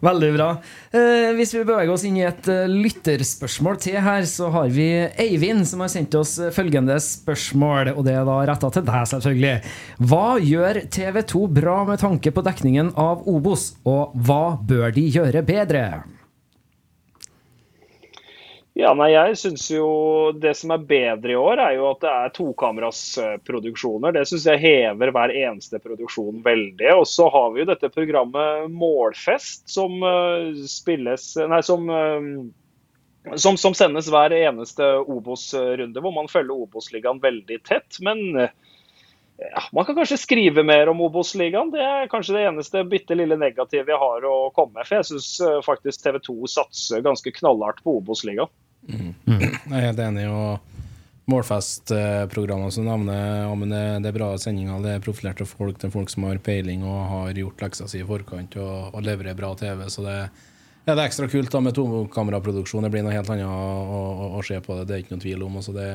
Veldig bra. Eh, hvis vi beveger oss inn i et uh, lytterspørsmål til her, så har vi Eivind som har sendt oss eh, følgende spørsmål, og det er da retta til deg, selvfølgelig. Hva gjør TV 2 bra med tanke på dekningen av Obos, og hva bør de gjøre bedre? Ja, nei, jeg synes jo Det som er bedre i år, er jo at det er tokamerasproduksjoner. Det syns jeg hever hver eneste produksjon veldig. Og så har vi jo dette programmet Målfest, som eh, spilles Nei, som eh, som, som sendes hver eneste Obos-runde, hvor man følger Obos-ligaen veldig tett. Men eh, ja, man kan kanskje skrive mer om Obos-ligaen. Det er kanskje det eneste bitte lille negative jeg har å komme med. For jeg syns faktisk TV 2 satser ganske knallhardt på Obos-ligaen. Jeg er helt enig. og Målfestprogrammene som navnet ja, men det, det er bra sendinger, det er profilerte folk, det er folk som har peiling og har gjort leksa si i forkant og, og leverer bra TV. Så det, ja, det er ekstra kult da med tokameraproduksjon. Det blir noe helt annet å, å, å se på det, det er ikke noe tvil om. Altså det,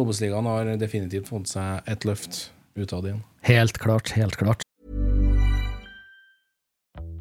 Obos-ligaen har definitivt fått seg et løft ut av det igjen. Helt klart, helt klart.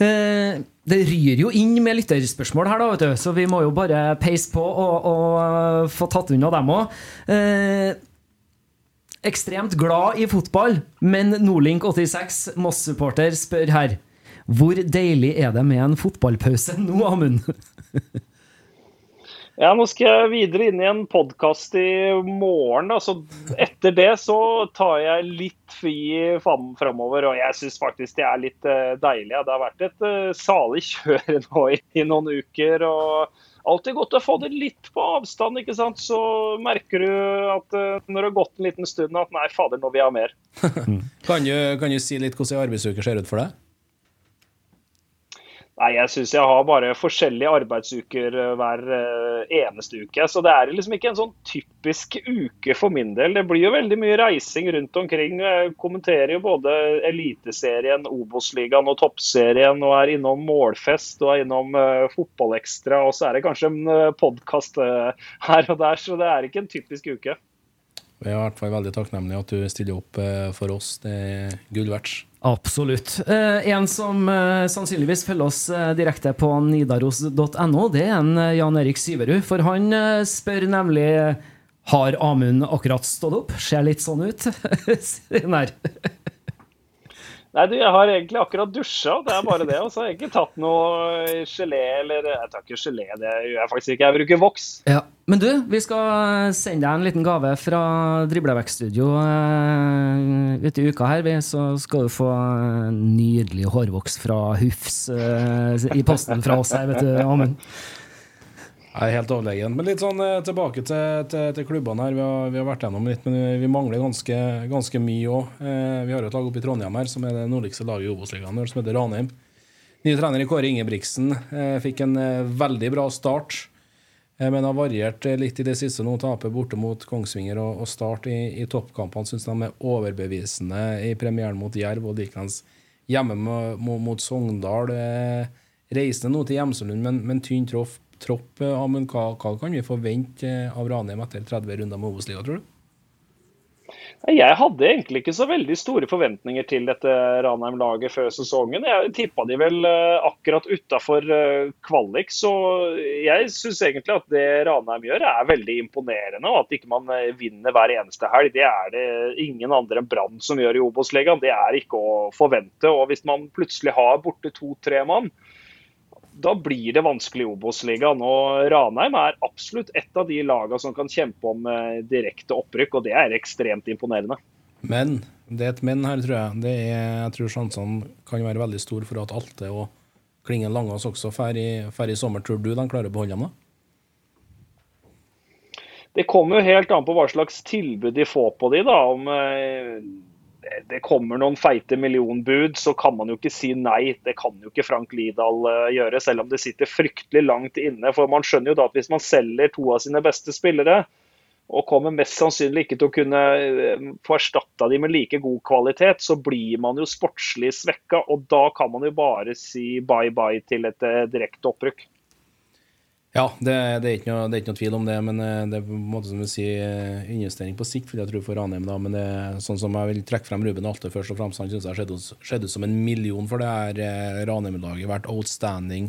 det ryr jo inn med lytterspørsmål her, da, vet du, så vi må jo bare peise på og, og eh, få tatt unna dem òg. Eh, ekstremt glad i fotball, men Nordlink86, Moss-supporter, spør her. Hvor deilig er det med en fotballpause nå, Amund? Ja, nå skal jeg videre inn i en podkast i morgen. Da. Så etter det så tar jeg litt fri framover. Og jeg syns faktisk det er litt uh, deilig. Det har vært et uh, salig kjør nå i, noen uker. og Alltid godt å få det litt på avstand, ikke sant. Så merker du at uh, når det har gått en liten stund at nei, fader, nå vil jeg ha mer. kan, du, kan du si litt hvordan arbeidsuke ser ut for deg? Nei, jeg syns jeg har bare forskjellige arbeidsuker eh, hver eh, eneste uke. Så det er liksom ikke en sånn typisk uke for min del. Det blir jo veldig mye reising rundt omkring. Jeg kommenterer jo både Eliteserien, Obos-ligaen og Toppserien, og er innom målfest og er innom uh, Fotballekstra. Og så er det kanskje en podkast uh, her og der, så det er ikke en typisk uke. Vi er i hvert fall veldig takknemlige at du stiller opp for oss. Det er gull verdt. Absolutt. Eh, en som eh, sannsynligvis følger oss eh, direkte på nidaros.no, det er en Jan Erik Syverud. For han spør nemlig har Amund akkurat stått opp. Ser litt sånn ut. Nei. Du, jeg har egentlig akkurat dusja, det er bare det. Og så har jeg ikke tatt noe gelé eller Jeg tar ikke gelé, det gjør jeg faktisk ikke. Jeg bruker voks. Ja. Men du, vi skal sende deg en liten gave fra Driblevekststudio uh, ute i uka her. Så skal du få nydelig hårvoks fra Hufs uh, i posten fra oss her, vet du, Amund. Jeg er helt overlegen. Men litt sånn eh, tilbake til, til, til klubbene her. Vi har, vi har, vært gjennom litt, men vi mangler ganske, ganske mye òg. Eh, vi har jo et lag oppe i Trondheim her som er det nordligste laget i Obos-ligaen, som heter Ranheim. Nye trener i Kåre Ingebrigtsen eh, fikk en veldig bra start, men har variert litt i det siste. Nå taper borte mot Kongsvinger og, og Start i, i toppkampene. Syns de er overbevisende i premieren mot Jerv og likeens hjemme mot, mot Sogndal. reisende nå til Hjemselund, men, men tynn tropp tropp. Ja, men hva, hva, kan vi forvente av Ranheim etter 30 runder med Obos-liga, tror du? Jeg hadde egentlig ikke så veldig store forventninger til dette Ranheim-laget før sesongen. Jeg tippa de vel eh, akkurat utafor eh, kvalik, så jeg syns egentlig at det Ranheim gjør er veldig imponerende. og At ikke man eh, vinner hver eneste helg, det er det ingen andre enn Brann som gjør i Obos-ligaen. Det er ikke å forvente. og Hvis man plutselig har borte to-tre mann, da blir det vanskelig i Obos-ligaen. Ranheim er absolutt et av de lagene som kan kjempe om eh, direkte opprykk, og det er ekstremt imponerende. Men det er et men her, tror jeg. Det er, jeg tror sjansene kan være veldig store for at Alte og Klingen Langås også drar i, i, sommer. Tror du de klarer å beholde dem? da? Det kommer jo helt an på hva slags tilbud de får på de da, om eh, det kommer noen feite millionbud, så kan man jo ikke si nei. Det kan jo ikke Frank Lidahl eh, gjøre, selv om det sitter fryktelig langt inne. For man skjønner jo da at hvis man selger to av sine beste spillere, og kommer mest sannsynlig ikke til å kunne eh, få erstatta de med like god kvalitet, så blir man jo sportslig svekka. Og da kan man jo bare si bye bye til et eh, direkte opprykk. Ja, det, det, er noe, det er ikke noe tvil om det, men eh, det er på en måte som du sier eh, investering på sikt, vil jeg tro for Ranheim. da, Men det sånn som jeg vil trekke frem Ruben Alte først og fremst. Han syns jeg skjedde ut som en million for det her eh, Ranheim-laget. Vært outstanding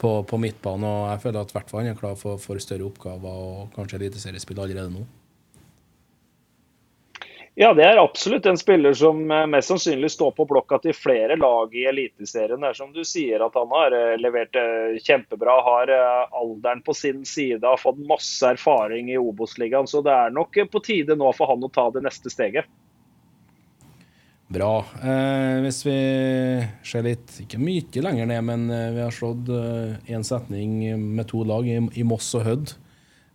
på, på midtbanen. Og jeg føler at hvert han er klar for, for større oppgaver og kanskje eliteseriespill allerede nå. Ja, det er absolutt en spiller som eh, mest sannsynlig står på blokka til flere lag i Eliteserien. Det er som du sier at han har eh, levert eh, kjempebra, har alderen på sin side, har fått masse erfaring i Obos-ligaen. Så det er nok på tide nå for han å ta det neste steget. Bra. Eh, hvis vi ser litt, ikke mye lenger ned, men vi har slått én setning med to lag i, i Moss og Hødd.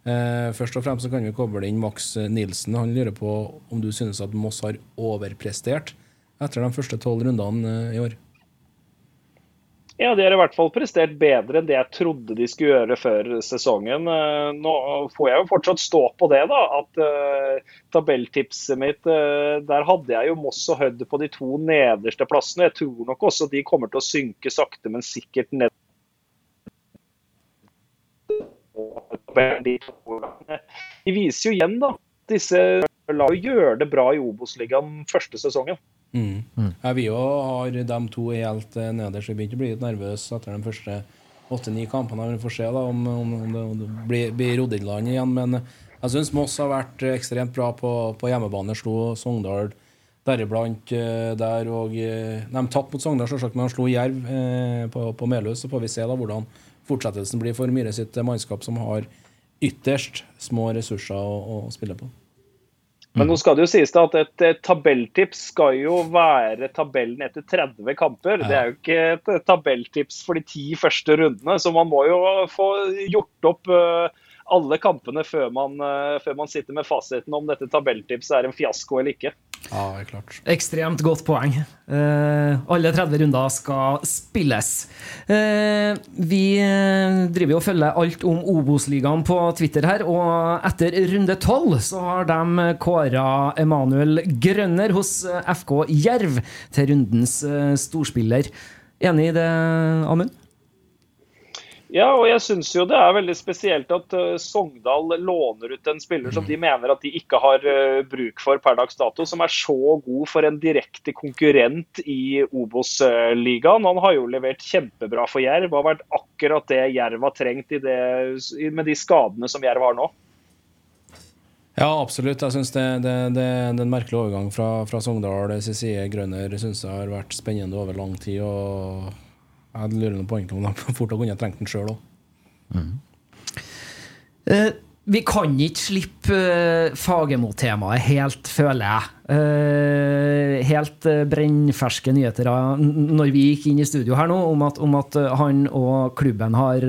Eh, først og fremst så kan vi koble inn Max Nilsen. Han lurer på om du synes at Moss har overprestert etter de første tolv rundene eh, i år? Ja, de har i hvert fall prestert bedre enn det jeg trodde de skulle gjøre før sesongen. Eh, nå får jeg jo fortsatt stå på det, da. At uh, tabelltipset mitt, uh, der hadde jeg jo Moss og Hødd på de to nederste plassene. Jeg tror nok også de kommer til å synke sakte, men sikkert ned de viser jo igjen da, disse la jo gjøre det bra i Obos-ligaen første sesongen. Mm. Mm. Ja, vi òg har de to helt eh, nederst. Vi begynte å bli litt nervøse etter de første åtte-ni kampene. Vi får se da om, om, om det, om det blir, blir rodd inn land igjen. Men jeg syns Moss har vært ekstremt bra på, på hjemmebane. Slo Sogndal deriblant der. og De tapte mot Sogndal, selvsagt, men de slo Jerv på, på Melhus. Så får vi se da hvordan fortsettelsen blir for Myhre sitt mannskap, som har ytterst små ressurser å, å spille på. Men nå skal det jo sies da at et, tabelltips skal jo være tabellen etter 30 kamper. Det er jo ikke et, tabelltips for de ti første rundene, så man må jo få gjort opp uh, alle kampene før man, uh, før man, sitter med fasiten om dette tabelltipset er en fiasko eller ikke. Ja, det er klart. Ekstremt godt poeng. Uh, alle 30 runder skal spilles. Uh, vi eh, driver og følger alt om Obos-ligaen på Twitter her, og etter runde 12 så har de kåra Emanuel Grønner hos FK Jerv til rundens storspiller. Enig i det, Amund? Ja, og jeg syns jo det er veldig spesielt at uh, Sogndal låner ut en spiller som de mener at de ikke har uh, bruk for per dags dato, som er så god for en direkte konkurrent i Obos-ligaen. Han har jo levert kjempebra for Jerv, har vært akkurat det Jerv har trengt det, med de skadene som Jerv har nå. Ja, absolutt. Jeg syns det, det, det, det, er en merkelig overgang fra, fra Sogndal side. Grønner syns jeg har vært spennende over lang tid. og jeg lurer på om de fort kunne trengt den sjøl òg. Mm. Uh, vi kan ikke slippe uh, Fagermo-temaet helt, føler jeg. Uh, helt uh, brennferske nyheter når vi gikk inn i studio her nå, om at, om at han og klubben har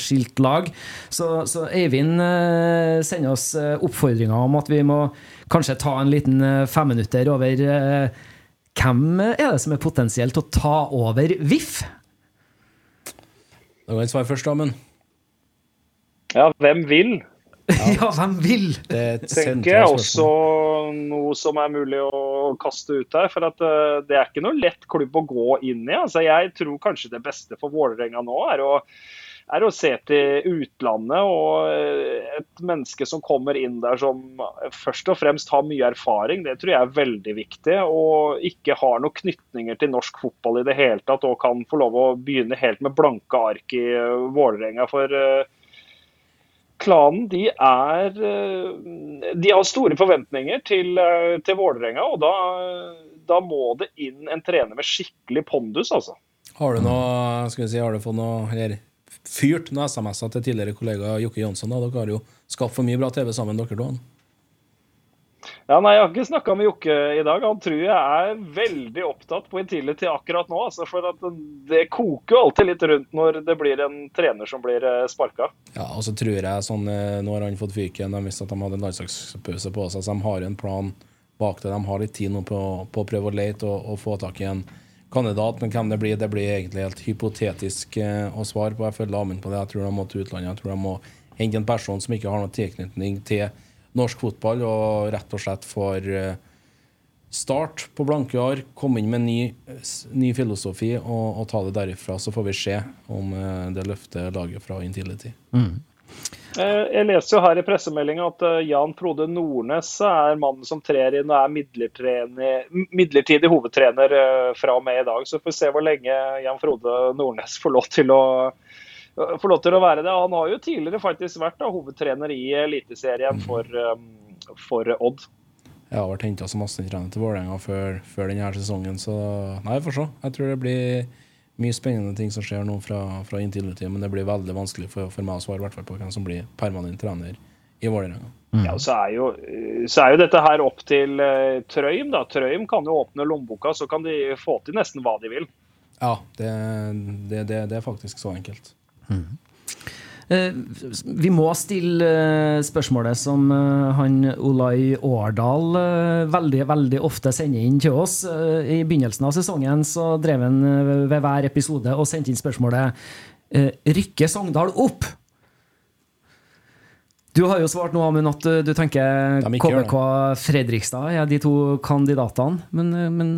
skilt lag. Så, så Eivind sender oss oppfordringer om at vi må kanskje ta en liten femminutter over hvem er det som er potensielt å ta over VIF? Da kan jeg svare først, Amund. Ja, hvem vil? Ja, ja hvem vil? Det tenker jeg også noe som er mulig å kaste ut her. For at, uh, det er ikke noe lett klubb å gå inn i. Altså, jeg tror kanskje det beste for Vålerenga nå er å er å se til utlandet og eh, et menneske som kommer inn der som først og fremst har mye erfaring. Det tror jeg er veldig viktig. Og ikke har noen knytninger til norsk fotball i det hele tatt og kan få lov å begynne helt med blanke ark i eh, Vålerenga. For uh, klanen de er De har store forventninger til, til Vålerenga, og da, da må det inn en trener med skikkelig pondus, altså. Har du noe, skal vi si, har du fått noe eller fyrt noen SMS-er til tidligere kollega Jokke Jonsson. Dere har jo skapt for mye bra TV sammen, dere to. Ja, nei, Jeg har ikke snakka med Jokke i dag. Han tror jeg er veldig opptatt på Intility akkurat nå. Altså, for Det koker jo alltid litt rundt når det blir en trener som blir eh, sparka. Ja, og så tror jeg sånn, eh, Nå har han fått fyken. De visste at de hadde en landslagspause på seg, så de har en plan bak det. De har litt tid nå på, på å prøve å lete og, og få tak i en kandidat, men hvem det blir, det blir egentlig helt hypotetisk eh, å svare på. Jeg følger Amund på det. Jeg tror de må til utlandet. Jeg tror de må hente en person som ikke har noen tilknytning til norsk fotball, og rett og slett får, eh, Start på blanke ark, komme inn med ny, ny filosofi og, og, ta det derifra. Så får vi se om eh, det løfter laget fra Intility. Mm. Eh, jeg leser jo her i pressemeldinga at eh, Jan Frode Nordnes er mannen som trer inn og er midlertidig hovedtrener fra og med i dag. Så får vi se hvor lenge Jan Frode Nordnes får lov til å, får lov til å være det. Han har jo tidligere faktisk vært da, hovedtrener i Eliteserien for, for Odd. Jeg har vært henta som assistenttrener til Vålerenga før, før, denne sesongen, så nei, vi får se. Jeg tror det blir mye spennende ting som skjer nå fra, fra Intility, men det blir veldig vanskelig for, for meg å svare hvert på hvem som blir permanent trener i Vålerenga. Mm. Ja, så er, jo, så er, jo, dette her opp til uh, Trøim. da. Trøim kan jo åpne lommeboka, så kan de få til nesten hva de vil. Ja, det, det, det, det er faktisk så enkelt. Mm. Eh, vi må stille eh, spørsmålet som eh, han Olai Årdal veldig veldig ofte sender inn til oss. I begynnelsen av sesongen så drev han ved hver episode og sendte inn spørsmålet Rykker Sogndal opp? Du har jo svart nå, Amund, at du tenker KBK Fredrikstad er de to kandidatene. Men, men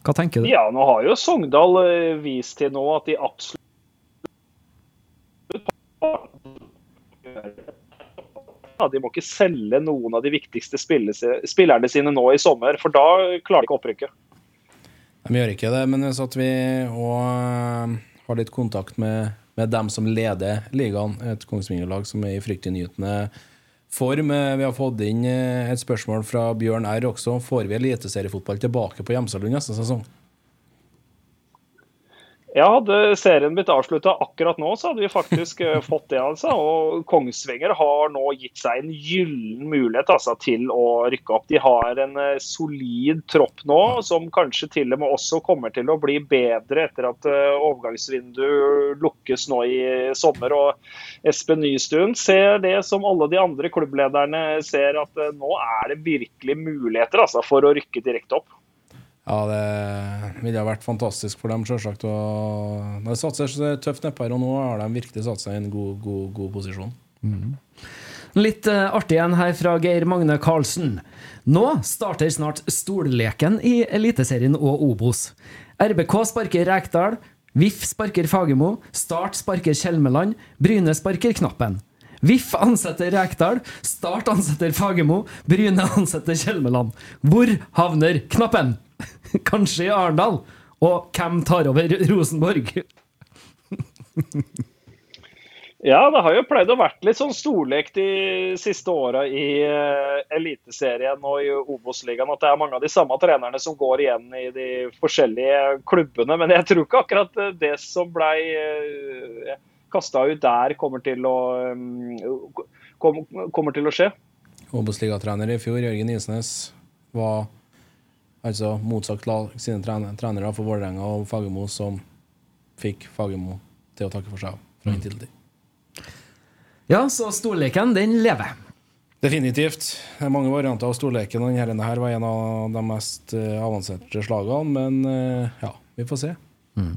hva tenker du? Ja, nå har jo Sogndal vist til nå at de absolutt de må ikke selge noen av de viktigste spillerne sine nå i sommer, for da klarer de ikke opprykket. De gjør ikke det, men så at vi òg har litt kontakt med, med, dem som leder ligaen, et Kongsvinger-lag som er i fryktinngytende form. Vi har fått inn et spørsmål fra Bjørn R også. Får vi eliteseriefotball tilbake på Hjemsalund neste sesong? Ja, hadde serien blitt avslutta akkurat nå, så hadde vi faktisk uh, fått det. altså. Og Kongsvinger har nå gitt seg en gyllen mulighet altså, til å rykke opp. De har en uh, solid tropp nå, som kanskje til og med også kommer til å bli bedre etter at uh, overgangsvinduet lukkes nå i sommer. Og Espen Nystuen ser det som alle de andre klubblederne ser, at nå er det virkelig muligheter altså, for å rykke direkte opp. Ja, det ville vært fantastisk for dem, sjølsagt. De satser tøft nedpå her, og nå har de virkelig satt seg i en god, god, god posisjon. Mm. Litt uh, artig en her fra Geir Magne Karlsen. Nå starter snart stolleken i Eliteserien og Obos. RBK sparker Rekdal. VIF sparker Fagermo. Start sparker Kjelmeland. Bryne sparker Knappen. VIF ansetter Rekdal. Start ansetter Fagermo. Bryne ansetter Kjelmeland. Hvor havner Knappen? Kanskje i Arendal? Og hvem tar over Rosenborg? ja, det har jo pleid å vært litt sånn storlek de siste åra i uh, Eliteserien og i Obos-ligaen. At det er mange av de samme trenerne som går igjen i de forskjellige klubbene. Men jeg tror ikke akkurat det som blei uh, eh, kasta ut der, kommer til å, um, kom, kommer til å skje. Obos-ligatrener i fjor, Jørgen Isnes, var Altså motsatt lag sine trenere for Vålerenga og Fagermo, som fikk Fagermo til å takke for seg fra Intility. Ja, så storleken, den lever. Definitivt. Det er mange varianter av storleken. og Denne her var en av de mest eh, avanserte slagene, men eh, ja, vi får se. Mm.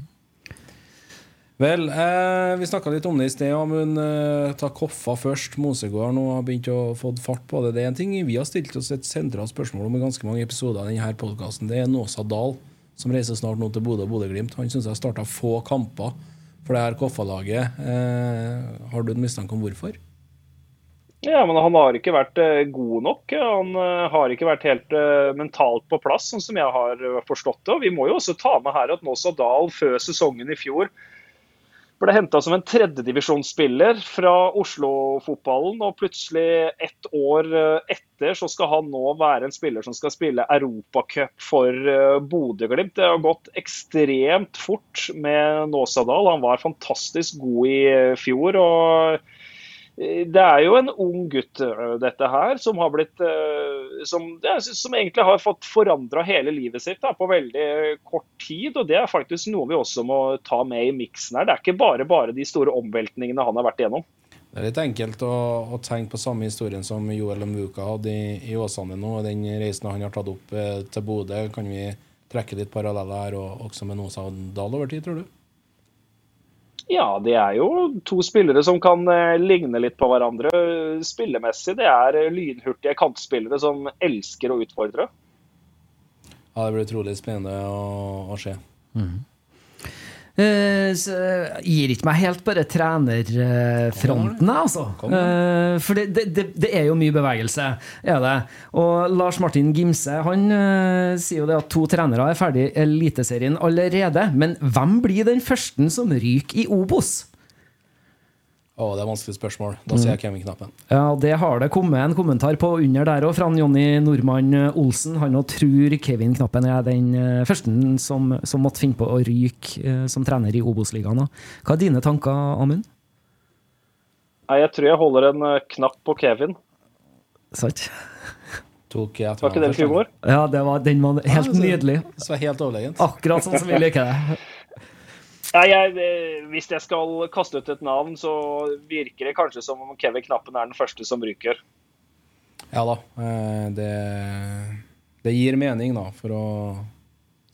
Vel, eh, vi snakka litt om det i sted. Amund, eh, ta Koffa først. Mosegård nå har begynt å få fart på det. Det er en ting vi har stilt oss et sentralt spørsmål om i ganske mange episoder av denne podkasten. Det er Nåsa Dahl, som reiser snart nå til Bodø og Bodø-Glimt. Han syns jeg har starta få kamper for det her Koffa-laget. Eh, har du en mistanke om hvorfor? Ja, men Han har ikke vært uh, god nok. Han uh, har ikke vært helt uh, mentalt på plass, sånn som jeg har forstått det. Og Vi må jo også ta med her at Nåsa Dahl før sesongen i fjor ble henta som en tredjedivisjonsspiller fra Oslo-fotballen. Og plutselig, ett år eh, etter, så skal han nå være en spiller som skal spille Europacup for eh, Bodø-Glimt. Det har gått ekstremt fort med Nåsadal. Han var fantastisk god i eh, fjor. og det er jo en ung gutt, dette her, som har blitt Som, som egentlig har fått forandra hele livet sitt da, på veldig kort tid. Og det er faktisk noe vi også må ta med i miksen her. Det er ikke bare bare de store omveltningene han har vært igjennom. Det er litt enkelt å, å tenke på samme historien som Joel Muka hadde i, i Åsane nå. Den reisen han har tatt opp eh, til Bodø, kan vi trekke litt paralleller her, og også med Nåsa Dahl over tid, tror du? Ja, det er jo to spillere som kan eh, ligne litt på hverandre spillemessig. Det er eh, lynhurtige kantspillere som elsker å utfordre. Ja, det blir utrolig spennende å, å se. Mm. Så gir ikke meg helt bare trenerfronten, altså. Uh, for det, det, det, er jo mye bevegelse, er det. Og Lars Martin Gimse han uh, sier jo det at to trenere er ferdig i Eliteserien allerede. Men hvem blir den første som ryker i Obos? Å, det er vanskelig spørsmål. Da sier jeg Kevin-knappen. Ja, det har det kommet en kommentar på under der òg, fra Jonny Nordmann Olsen. Han òg tror Kevin-knappen er den eh, første som, som, måtte finne på å ryke eh, som trener i Obos-ligaen. Hva er dine tanker, Amund? Jeg tror jeg holder en eh, knapp på Kevin. Sant. Tok jeg var ikke den humor? Ja, det var, den var helt ja, nydelig. Så helt overlegent. Akkurat sånn som vi liker det. Ja, jeg, eh, hvis jeg skal kaste ut et navn, så virker det kanskje som om Kevin Knappen er den første som ryker. Ja da. Eh, det, det gir mening, da, for å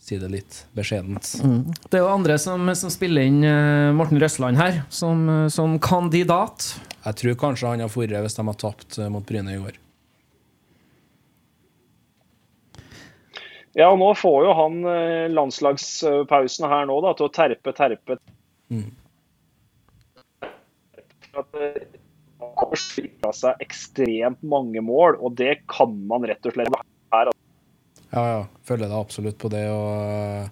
si det litt beskjedent. Mm. Det er jo andre som, som spiller inn uh, Morten Røsland her, som, som, kandidat. Jeg tror kanskje han har forrige hvis de har tapt mot Bryne i går. Ja, nå får jo han eh, landslagspausen her nå da, til å terpe, terpe. Mm. At eh, han har seg ekstremt mange mål, og det kan man rett og slett her. Ja, ja. Følger det absolutt på det. og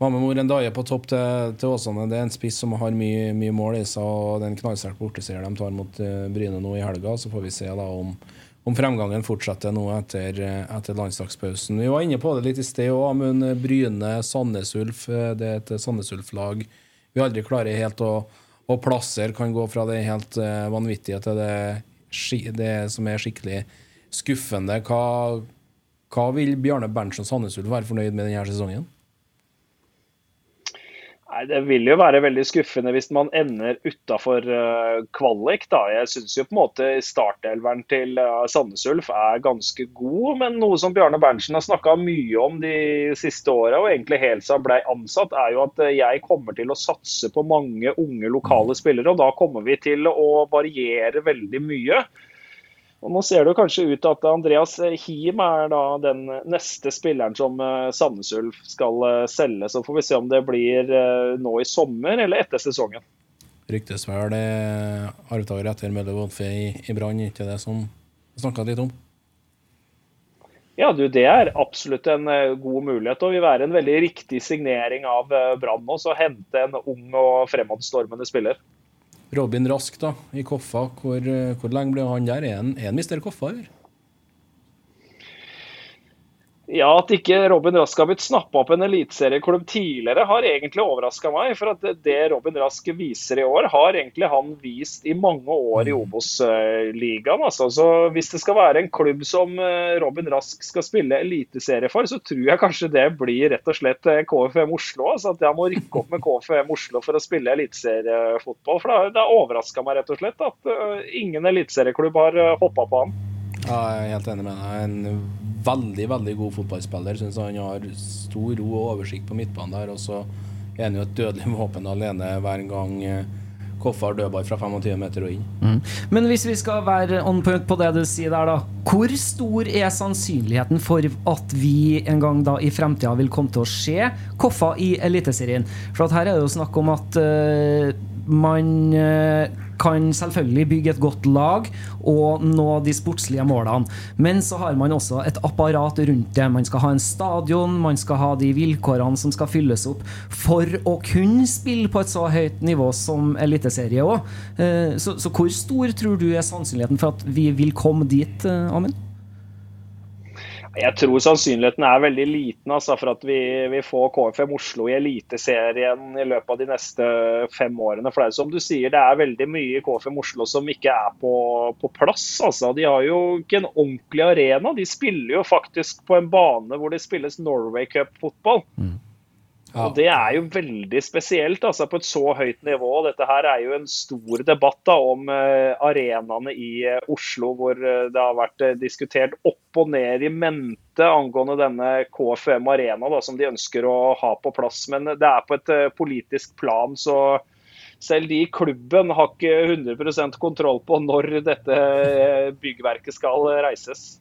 Mammemor er på topp til, til, Åsane. Det er en spiss som har mye, mye mål i seg. og Det er en knallsterk borteseier de tar mot Bryne nå i helga. Så får vi se da om om fremgangen fortsetter nå etter, etter, landslagspausen. Vi var inne på det litt i sted òg, men Bryne, Sandnes Ulf, det er et Sandnes Ulf-lag vi aldri klarer helt å, å plassere. Kan gå fra det helt vanvittige til det, det, som er skikkelig skuffende. Hva, hva vil Bjarne Berntsen Sandnes Ulf være fornøyd med denne sesongen? Nei, Det vil jo være veldig skuffende hvis man ender utafor uh, kvalik. da. Jeg syns jo på en måte startelveren til uh, Sandnes Ulf er ganske god, men noe som Bjarne Berntsen har snakka mye om de siste åra, og egentlig helt siden han ble ansatt, er jo at uh, jeg kommer til å satse på mange unge lokale spillere. og Da kommer vi til å variere veldig mye. Og Nå ser det kanskje ut til at Andreas Hiem er da den neste spilleren som eh, Sandnes Ulf skal eh, selge. Så får vi se om det blir eh, nå i sommer eller etter sesongen. Ryktes vel arvtaker etter Mølle Wolfe i, i Brann, ikke det som snakka litt om? Ja, du, Det er absolutt en god mulighet og vil være en veldig riktig signering av Brann å hente en ung og fremadstormende spiller. Robin Rask da, i Koffa, hvor, eh, hvor lenge ble han der? Er han, er mister Koffa, eller? Ja, At ikke Robin Rask har blitt snappa opp en eliteserieklubb tidligere, har egentlig overraska meg. For at det Robin Rask viser i år, har egentlig han vist i mange år i mm. Obos-ligaen. Altså. Så hvis det skal være en klubb som eh, Robin Rask skal spille eliteserie for, så tror jeg kanskje det blir rett og slett eh, KFM Oslo. Altså at jeg må rykke opp med KFM Oslo for å spille eliteseriefotball. For det har overraska meg rett og slett at eh, ingen eliteserieklubb har hoppa på han. Ja, jeg er helt enig med deg. En veldig veldig god fotballspiller. Synes Han har stor ro og oversikt på midtbanen der. Og så er han jo et dødelig våpen alene hver gang eh, Koffa har dødball fra 25 meter og inn. Mm. Men hvis vi skal være on point på det du sier der, da. Hvor stor er sannsynligheten for at vi en gang da i fremtida vil komme til å se Koffa i Eliteserien? For her er det jo snakk om at uh, man uh, kan selvfølgelig bygge et godt lag og nå de sportslige målene. Men så har man også et apparat rundt det. Man skal ha en stadion, man skal ha de vilkårene som skal fylles opp for å kunne spille på et så høyt nivå som eliteserie òg. Eh, så, så, hvor stor tror du er sannsynligheten for at vi vil komme dit, eh, Amund? Jeg tror sannsynligheten er veldig liten altså, for at vi, vi får KFM Oslo i Eliteserien i løpet av de neste fem årene. For det er som du sier, det er veldig mye i KFM Oslo som ikke er på, på plass. Altså. De har jo ikke en ordentlig arena. De spiller jo faktisk på en bane hvor det spilles Norway Cup-fotball. Mm. Ja. Og Det er jo veldig spesielt altså på et så høyt nivå. Dette her er jo en stor debatt da, om uh, arenaene i uh, Oslo, hvor uh, det har vært diskutert opp og ned i mente angående denne KFM Arena da, som de ønsker å ha på plass. Men det er på et politisk plan, så selv de i klubben har ikke 100% kontroll på når dette byggverket skal reises.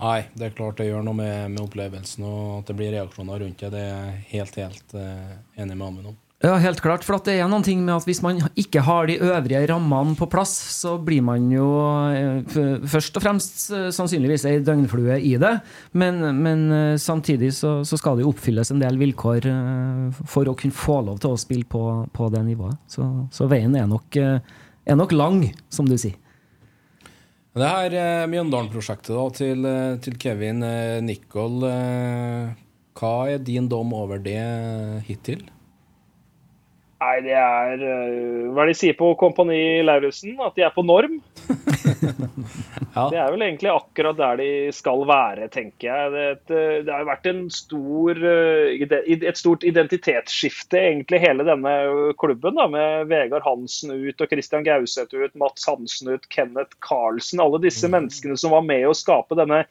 Nei, det er klart det gjør noe med, med opplevelsen, og at det blir reaksjoner rundt det. Det er jeg helt, helt uh, enig med Amund om. Ja, helt klart. For det er noen ting med at hvis man ikke har de øvrige rammene på plass, så blir man jo eh, først og fremst eh, sannsynligvis ei døgnflue i det. Men, men samtidig så, så, skal det jo oppfylles en del vilkår for å kunne få lov til å spille på, på det nivået. Så, så veien er nok, er nok lang, som du sier. Det her eh, Mjøndalen-prosjektet til, eh, til, Kevin eh, Nicol. Eh, hva er din dom over det hittil? Nei, det er uh, Hva er det de sier på Kompani Lauritzen? At de er på norm? ja. Det er vel egentlig akkurat der de skal være, tenker jeg. Det, et, eh, det har vært stor, uh, et stort identitetsskifte, egentlig, hele denne klubben. da, Med Vegard Hansen ut og Christian Gauseth ut, Mats Hansen ut, Kenneth Carlsen. Alle disse mm. menneskene som var med å skape denne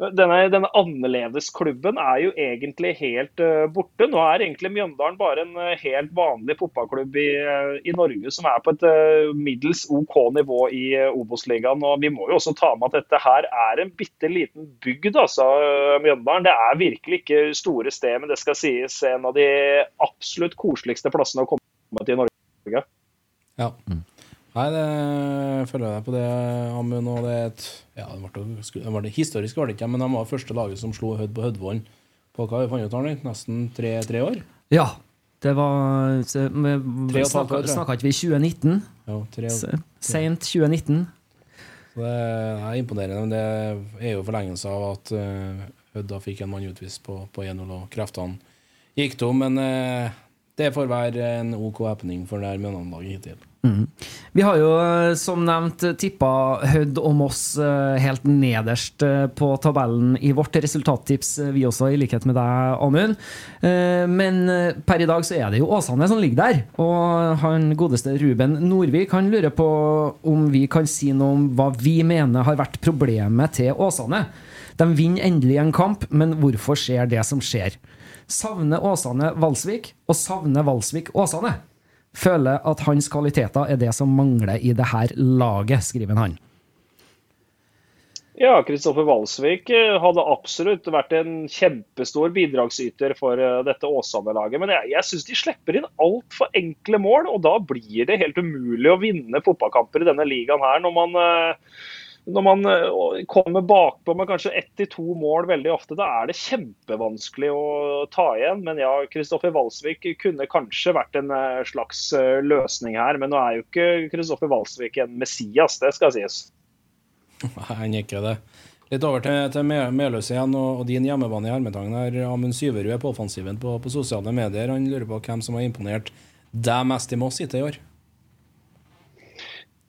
denne, denne annerledesklubben er jo egentlig helt uh, borte. Nå er egentlig Mjøndalen bare en uh, helt vanlig fotballklubb i, uh, i, Norge som er på et middels OK nivå i Obos-ligaen. Og Vi må jo også ta med at dette her er en bitte liten bygd, altså, Mjøndalen. Det er virkelig ikke store sted, men det skal sies en av de absolutt koseligste plassene å komme til i Norge. Ja. Mm. Nei, det følger jeg på det, Amund. Og det, et, ja, det, ble, det ble, historisk var det ikke, men de var første laget som slo Hødd på Hødvollen på hva vi fant ut her, nesten tre, tre, år? Ja. Det var Snakka ikke vi 2019? Ja, tre, Seint 2019. Så det er imponerende. Men det er jo forlengelse av at uh, Hødd fikk en mann utvist på, på 1-0, og kreftene gikk tom. Men uh, det får være en OK happening for det Mjøndalen-laget hittil. Mm. Vi har jo eh, som nevnt tippa Hødd og Moss eh, helt nederst eh, på tabellen i vårt resultattips, vi også, i likhet med deg, Amund. Men per i dag så er det jo Åsane som ligger der. Og han godeste Ruben Nordvik han lurer på om vi kan si noe om hva vi mener har vært problemet til Åsane. De vinner endelig en kamp, men hvorfor skjer det som skjer? Savner Åsane Valsvik, og savner Valsvik Åsane? Føler at hans kvaliteter er det som mangler i det her laget, skriver han. Ja, Kristoffer Walsvik eh, hadde absolutt vært en kjempestor bidragsyter for eh, dette Åsane-laget. Men jeg, jeg syns de slipper inn altfor enkle mål, og da blir det helt umulig å vinne fotballkamper i denne ligaen her. når man uh, når man eh, kommer bakpå med kanskje ett til to mål veldig ofte, da er det kjempevanskelig å ta igjen. Men ja, Kristoffer Walsvik kunne kanskje vært en eh, slags eh, løsning her. Men nå er jo ikke Kristoffer Walsvik en Messias, det skal sies. Han er ikke det. Litt over til, til Meløs igjen og, og, din hjemmebane i Hermetangen. her. Amund Syverud er på offensiven på, på, sosiale medier. Han lurer på hvem som har imponert deg mest i Moss hittil i år?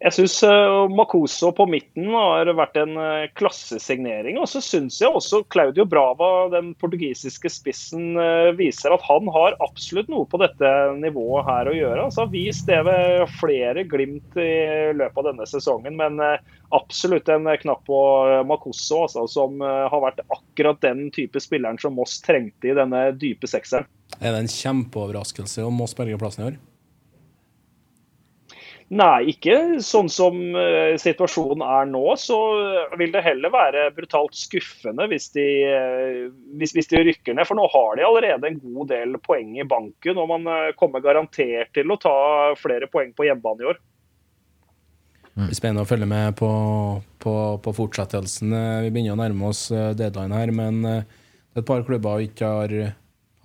Jeg syns uh, Makoso på midten har vært en uh, klassesignering. Og så syns jeg også Claudio Brava, den portugisiske spissen, uh, viser at han har absolutt noe på dette nivået her å gjøre. Altså, har vist det ved flere glimt i løpet av denne sesongen. Men absolutt en knapp på Makoso, altså, som har vært akkurat den type spilleren som Moss trengte i denne dype sekseren. Er det en kjempeoverraskelse om Moss berger plassen i år? Nei, ikke sånn som uh, situasjonen er nå. Så vil det heller være brutalt skuffende hvis de, uh, hvis, hvis de, rykker ned. For nå har de allerede en god del poeng i banken, og man uh, kommer garantert til å ta flere poeng på hjemmebane i år. Det blir spennende å følge med på, på, på, fortsettelsen. Vi begynner å nærme oss deadline her, men det er et par klubber ikke har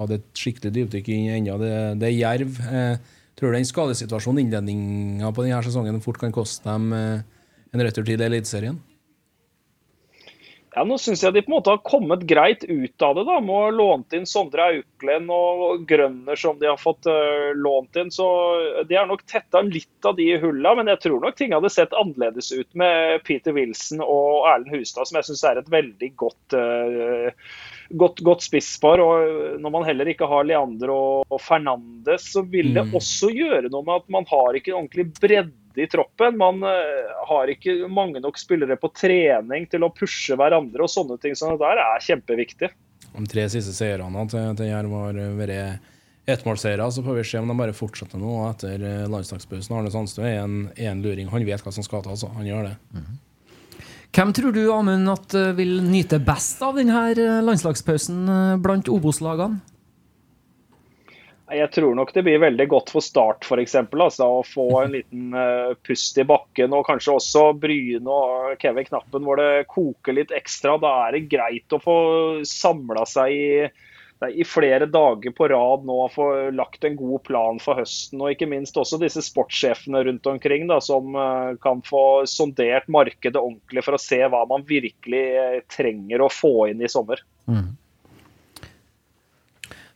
hatt et skikkelig dypdykk ennå. Det, det er Jerv. Eh, Tror du den skadesituasjonen innledninga på denne sesongen fort kan koste dem eh, en retur til Eliteserien? Ja, Nå syns jeg de på en måte har kommet greit ut av det. da, Med å lånt inn Sondre Auklend og Grønner som de har fått uh, lånt inn. så De har nok tetta litt av de hulla, men jeg tror nok ting hadde sett annerledes ut med Peter Wilson og Erlend Hustad, som jeg syns er et veldig godt uh, godt, godt spisspar. og Når man heller ikke har Leandro og Fernandes, så vil det mm. også gjøre noe med at man har ikke ordentlig bredde i troppen. Man uh, har ikke mange nok spillere på trening til å pushe hverandre og sånne ting. Så det der er kjempeviktig. De tre siste seirene til, til Jerv har vært ettmålseiere. Så får vi se om de bare fortsetter nå etter eh, landslagspausen. Arne Sandstø er en, en luring. Han vet hva som skal til. Altså. Han gjør det. Hvem tror du Amund, at eh, vil nyte best av denne eh, landslagspausen eh, blant Obos-lagene? Jeg tror nok det blir veldig godt for Start f.eks. Altså, å få en liten pust i bakken. Og kanskje også Bryne og Kevin Knappen hvor det koker litt ekstra. Da er det greit å få samla seg i, i flere dager på rad nå å få lagt en god plan for høsten. Og ikke minst også disse sportssjefene rundt omkring da, som eh, kan få sondert markedet ordentlig for å se hva man virkelig eh, trenger å få inn i sommer.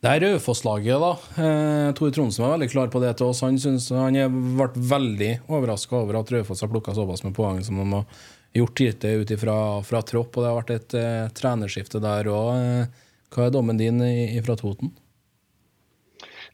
Det er Raufoss-laget, da. Eh, Tore Trondsen var veldig klar på det til oss. Han, synes, han er- ble veldig overraska over at Raufoss har plukka såpass med poeng som de har gjort hittil ut fra tropp. Og det har vært et uh, trenerskifte der òg. Hva er dommen din fra Toten?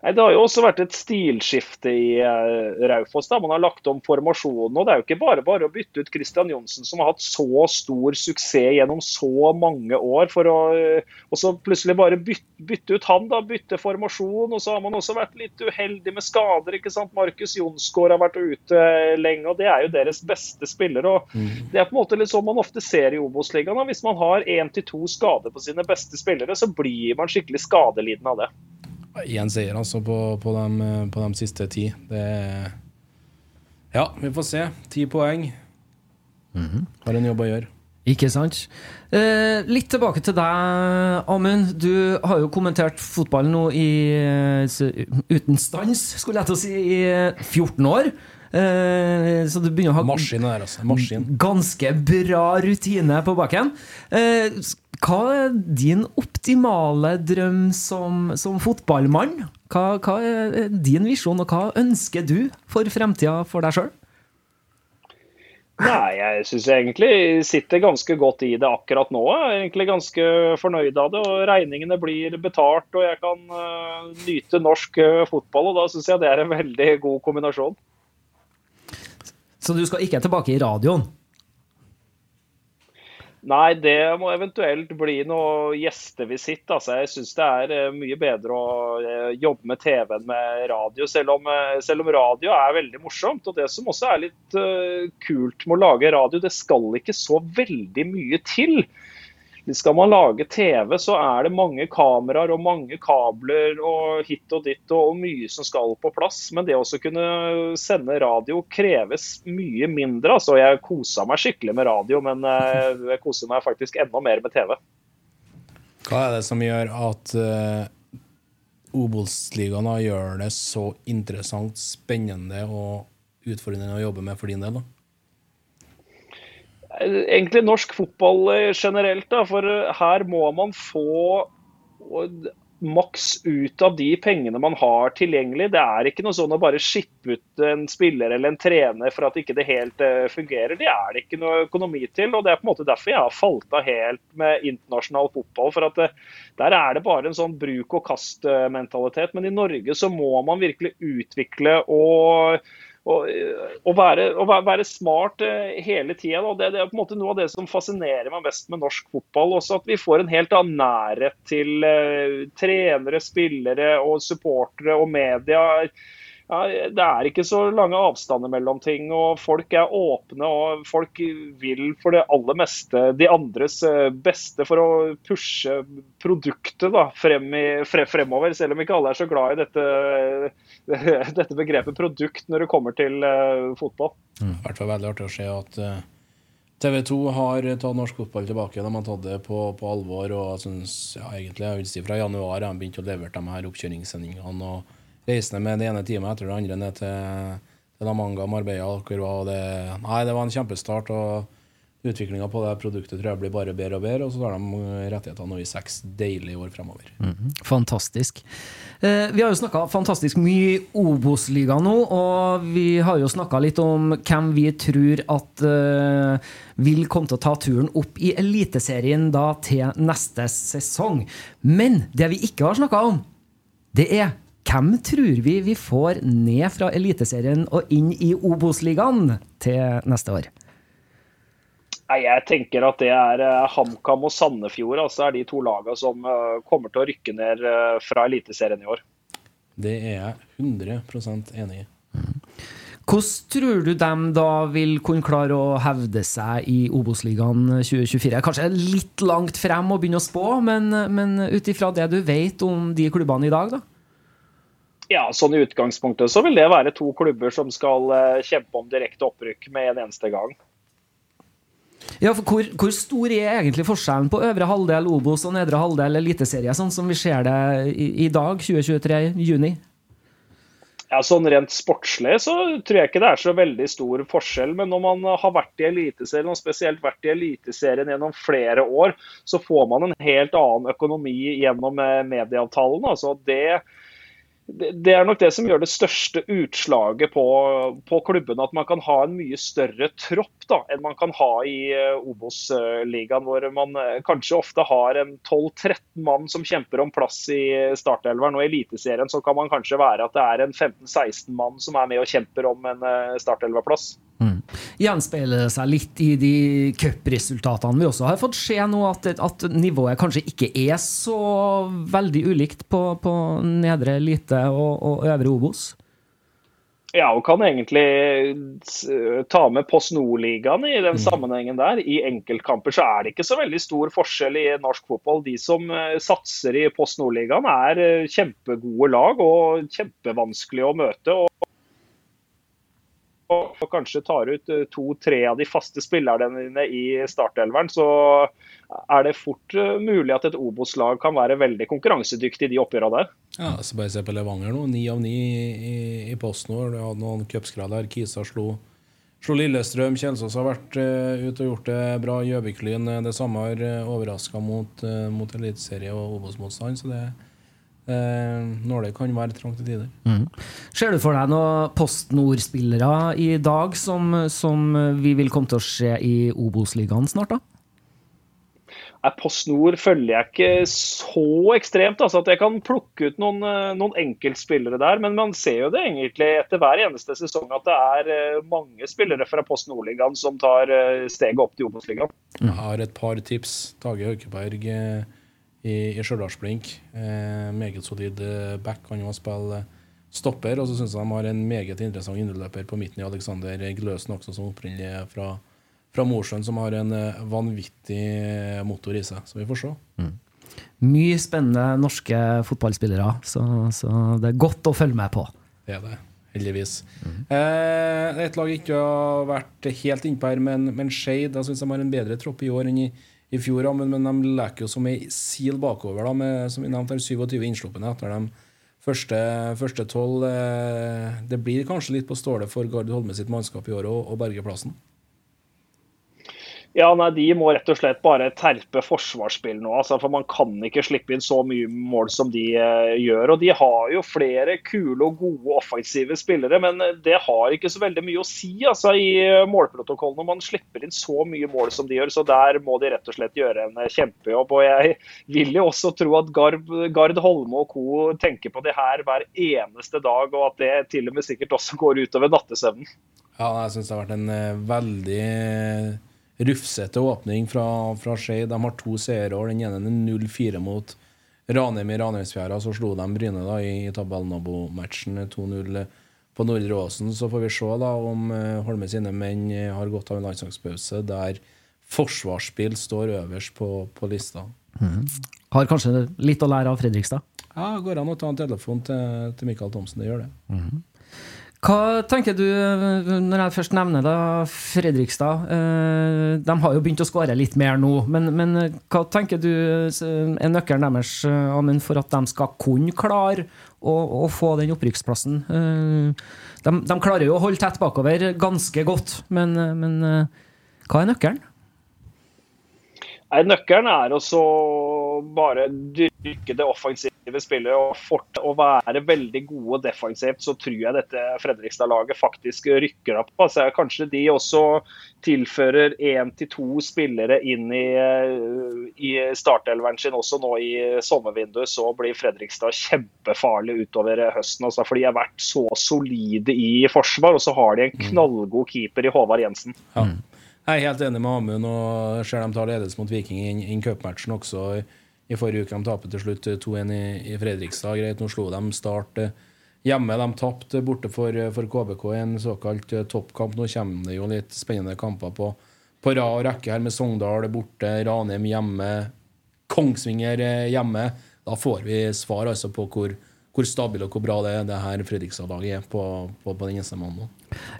Nei, Det har jo også vært et stilskifte i uh, Raufoss. da. Man har lagt om formasjonen. og Det er jo ikke bare bare å bytte ut Christian Johnsen, som har hatt så stor suksess gjennom så mange år, for å eh, og så plutselig bare bytte, bytte ut han, da, bytte formasjon. og Så har man også vært litt uheldig med skader. ikke sant? Markus Jonsgaard har vært ute lenge, og det er jo deres beste spiller. og Det er på en måte litt sånn man ofte ser i Obos-ligaen. Hvis man har én til to skader på sine beste spillere, så blir man skikkelig skadelidende av det. Én seier altså på, på, de, på de siste ti. Det er Ja, vi får se. Ti poeng. Har en jobb å gjøre. Ikke sant? Eh, litt tilbake til deg, Amund. Du har jo kommentert fotball nå i eh, uten stans, skulle jeg til å si, i eh, 14 år. Eh, så du begynner å ha Maskin der, altså. Maskin. ganske bra rutine på baken. Eh, hva er din optimale drøm som, som fotballmann? Hva, hva er din visjon, og hva ønsker du for fremtida for deg sjøl? Nei, jeg syns jeg egentlig sitter ganske godt i det akkurat nå. Jeg er egentlig ganske fornøyd av det. og Regningene blir betalt, og jeg kan eh, nyte norsk eh, fotball. og Da syns jeg det er en veldig god kombinasjon. Så du skal ikke tilbake i radioen? Nei, det må eventuelt bli noe gjestevisitt. Altså, jeg syns det er eh, mye bedre å eh, jobbe med TV enn med radio, selv om, eh, selv om radio er veldig morsomt. Og det som også er litt kult med å lage radio, det skal ikke så veldig mye til. Skal man lage TV, så er det mange kameraer og mange kabler og hit og dit og, og mye som skal på plass. Men det å kunne sende radio kreves mye mindre. Altså, jeg kosa meg skikkelig med radio, men eh, jeg koser meg faktisk enda mer med TV. Hva er det som gjør at uh, Obos-ligaen gjør det så interessant, spennende og utfordrende å jobbe med for din del? da? Egentlig norsk fotball eh, generelt. Da, for eh, her må man få maks ut av de pengene man har tilgjengelig. Det er ikke noe sånn å bare skippe ut en spiller eller en trener for at ikke det helt eh, fungerer. Det er det ikke noe økonomi til. og Det er på en måte derfor jeg har falt av helt med internasjonal fotball. for at det, Der er det bare en sånn bruk og kast-mentalitet. Men i Norge så må man virkelig utvikle og og være- være smart eh, hele tida. Det, det er på en måte noe av det som fascinerer meg mest med norsk fotball. Også at vi får en helt annen nærhet til uh, trenere, spillere og supportere og media. Ja, det er ikke så lange avstander mellom ting, og folk er åpne. og Folk vil for det aller meste de andres eh, beste for å pushe produktet da, frem i, fre, fremover. Selv om ikke alle er så glad i dette, dette begrepet produkt når det kommer til eh, fotball. I hvert fall veldig artig å se at TV 2 har tatt norsk fotball tilbake. De har tatt det på, på alvor. og synes, ja, egentlig, jeg vil si Fra januar har de begynt å levere de her oppkjøringssendingene. og Reisende med det ene teamet etter det andre ned til, til La Manga, Marbella. Hvor var det, nei, det var en kjempestart. og Utviklinga på det produktet tror jeg blir bare bedre og bedre. Og så har de rettighetene nå i seks deilige år fremover. Fantastisk. Eh, vi har jo snakka fantastisk mye Obos-ligaen nå, og vi har jo snakka litt om hvem vi tror at eh, vil komme til å ta turen opp i Eliteserien da til neste sesong. Men det vi ikke har snakka om, det er hvem tror vi vi får ned fra Eliteserien og inn i Obos-ligaen til neste år? Nei, Jeg tenker at det er eh, HamKam og Sandefjord altså er de to lagene som eh, kommer til å rykke ned eh, fra Eliteserien i år. Det er jeg 100% enig i. Hvordan tror du de da vil kunne klare å hevde seg i Obos-ligaen 2024? Kanskje litt langt frem å begynne å spå, men, men ut ifra det du vet om de klubbene i dag, da? Ja, sånn I utgangspunktet så vil det være to klubber som skal kjempe om direkte opprykk med en eneste gang. Ja, for hvor, hvor, stor er egentlig forskjellen på øvre halvdel Obos og nedre halvdel Eliteserie, sånn som vi ser det i, i dag, 2023, juni? Ja, sånn Rent sportslig så tror jeg ikke det er så veldig stor forskjell. Men når man har vært i Eliteserien, og spesielt vært i Eliteserien gjennom flere år, så får man en helt annen økonomi gjennom eh, medieavtalen. Altså det det er nok det som gjør det største utslaget på, på klubben. At man kan ha en mye større tropp da, enn man kan ha i uh, Obos-ligaen, hvor man uh, kanskje ofte har en 12-13 mann som kjemper om plass i startelveren. Og i Eliteserien så kan man kanskje være at det er en 15-16 mann som er med og kjemper om en startelverplass. Mm. Gjenspeiler seg litt i de cupresultatene vi også har fått se nå, at, at, nivået kanskje ikke er så veldig ulikt på, på nedre elite og, og øvre Obos? Ja, og kan egentlig ta med Post Nord-ligaen i den mm. sammenhengen der. I enkeltkamper så er det ikke så veldig stor forskjell i norsk fotball. De som eh, satser i Post Nord-ligaen er eh, kjempegode lag og kjempevanskelig å møte. og og kanskje tar ut eh, to-tre av de faste spillerne dine i startelveren, så er det fort eh, mulig at et Obos-lag kan være veldig konkurransedyktig i de oppgjørene der. Ja, så bare se på Levanger nå. Ni av ni i, i PostNord. Du hadde noen cupskraller. Kisa slo, slo Lillestrøm. Kjelsås har vært uh, ute og gjort det bra. Gjøvik-Lyn det samme har overraska mot, uh, mot eliteserie og Obos-motstand. så det er Eh, det kan være trangt til tider. Mm. Ser du for deg noen Post Nord-spillere i dag som, som, vi vil komme til å se i Obos-ligaen snart? da? Post Nord følger jeg ikke så ekstremt. altså at Jeg kan plukke ut noen, eh, noen enkeltspillere der, men man ser jo det egentlig etter hver eneste sesong at det er eh, mange spillere fra Post Nord-ligaen som tar steget opp til Obos-ligaen. Jeg har et par tips. Tage Haukeberg i, i Stjørdalsblink. Eh, meget solid eh, back. Kan jo spille stopper. Og så syns jeg de har en meget interessant innløper på midten i Alexander Gløsen også, som opprinnelig er fra, fra Mosjøen, som har en eh, vanvittig motor i seg. Så vi får se. Mm. Mye spennende norske fotballspillere, så, så, det er godt å følge med på. Det er det, heldigvis. Mm. Eh, et lag ikke har vært helt innpå her, men, men Skeid syns de har en bedre tropp i år enn i i fjor, men, men, de leker jo som ei sil bakover, da, med som vi nevnte, 27 innslupne etter de første, første 12. Eh, det blir kanskje litt på stålet for Gard Holme sitt mannskap i år å berge plassen? Ja, nei, De må rett og slett bare terpe forsvarsspill nå. Altså, for Man kan ikke slippe inn så mye mål som de eh, gjør. og De har jo flere kule og gode offensive spillere, men eh, det har ikke så veldig mye å si altså, i uh, målprotokollen når man slipper inn så mye mål som de gjør. så Der må de rett og slett gjøre en uh, kjempejobb. og Jeg vil jo også tro at Gard, Gard Holme og co. tenker på det her hver eneste dag, og at det til og med sikkert også går utover nattesøvnen. Ja, jeg syns det har vært en veldig rufsete åpning fra, fra Skei. De har to seire. Den ene er 0-4 mot Ranheim i Ranheimsfjæra. Så slo de Bryne da i tabellnabomatchen 2-0 på Nordre Åsen. Så får vi se da om eh, Holme sine menn har gått av en landslagspause der forsvarsspill står øverst på, på lista. Mm. Har kanskje litt å lære av Fredrikstad? Ja, Går an å ta en telefon til, til Michael Thomsen. Det gjør det. Mm. Hva tenker du, når jeg først nevner da, Fredrikstad? Eh, de har jo begynt å skåre litt mer nå, men, men, hva tenker du er nøkkelen deres for at de skal kunne klare å, å få den opprykksplassen? Eh, de, de, klarer jo å holde tett bakover ganske godt, men, men hva er nøkkelen? Nei, Nøkkelen er å bare dyrke det offensive spillet og forte å være veldig gode defensivt. Så tror jeg dette Fredrikstad-laget faktisk rykker opp. Altså, kanskje de også tilfører én til to spillere inn i, i startelveren sin også nå i sommervinduet. Så blir Fredrikstad kjempefarlig utover høsten. Altså, for de har vært så solide i forsvar, og så har de en mm. knallgod keeper i Håvard Jensen. Ja. Jeg er helt enig med Amund og ser de tar ledelse mot Viking i, i cupmatchen også. I, forrige uke de tapet til slutt 2-1 i, i, Fredrikstad. Greit, nå slo de Start hjemme. De tapte borte for, for KBK i en såkalt eh, toppkamp. Nå kommer det jo litt spennende kamper på, på rad og rekke her med Sogndal borte, Ranheim hjemme, Kongsvinger eh, hjemme. Da får vi svar altså på hvor, hvor stabil og hvor bra det, det her Fredrikstad-laget er på, på, på den eneste mannen.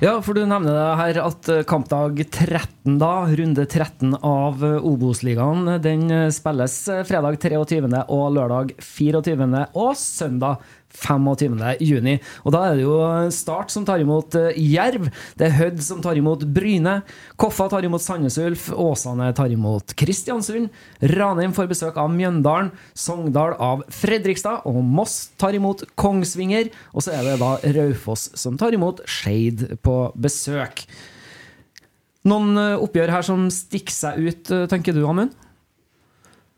Ja, for du nevner det her at eh, kampdag 13, da, runde 13 av eh, Obos-ligaen, den eh, spilles fredag 23. og lørdag 24. og søndag 25. juni. Og da er det jo Start som tar imot Jerv. Det er Hødd som tar imot Bryne. Koffa tar imot Sandnes Ulf. Åsane tar imot Kristiansund. Ranheim får besøk av Mjøndalen. Sogndal av Fredrikstad. Og Moss tar imot Kongsvinger. Og så er det da Raufoss som tar imot Skeid på besøk. Noen oppgjør her som stikker seg ut, tenker du, Amund?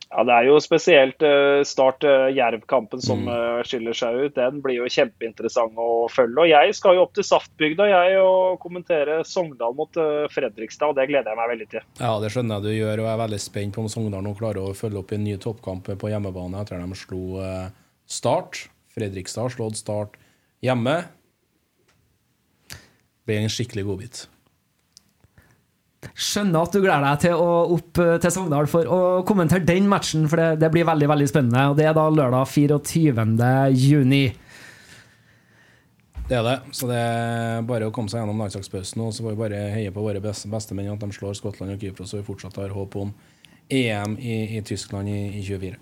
Ja, Det er jo spesielt uh, Start uh, Jerv-kampen som mm. skiller seg ut. Den blir jo kjempeinteressant å følge. Og Jeg skal jo opp til Saftbygda jeg og kommentere Sogndal mot Fredrikstad. og Det gleder jeg meg veldig til. Ja, Det skjønner jeg du gjør, og jeg er veldig spent på om Sogndal nå klarer å følge opp i en ny toppkamp på hjemmebane etter at de slo Start. Fredrikstad har slått Start hjemme. Det blir en skikkelig godbit. Skjønner at du gleder deg til å opp eh, til Sogndal for å kommentere den matchen, for det, det, blir veldig veldig spennende. Og Det er da lørdag 24. juni. Det er det. Så det er bare å komme seg gjennom landslagspausen. Og så får vi bare heie på våre beste, at de slår Skottland og Kypros, så vi fortsatt har håp om EM i, i Tyskland i, i 24.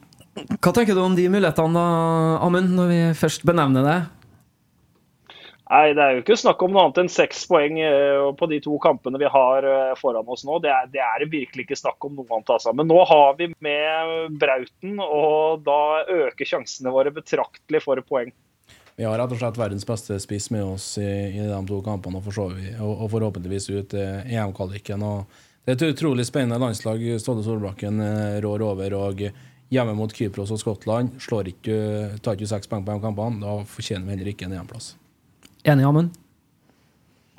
Hva tenker du om de mulighetene, da, Amund, når vi først benevner det? Nei, Det er jo ikke snakk om noe annet enn seks poeng eh, på de to kampene vi har eh, foran oss nå. Det er, det er virkelig ikke snakk om noe annet. Altså. Men nå har vi med Brauten, og da øker sjansene våre betraktelig for poeng. Vi har rett og slett verdens beste spiss med oss i, i de to kampene og, og, og forhåpentligvis ut eh, EM-kvaliken. Det er et utrolig spennende landslag Ståle Solbakken rår over. og Hjemme mot Kypros og Skottland slår ikke, tar ikke seks poeng på de kampene. Da fortjener vi heller ikke en EM-plass. Enig, Amund?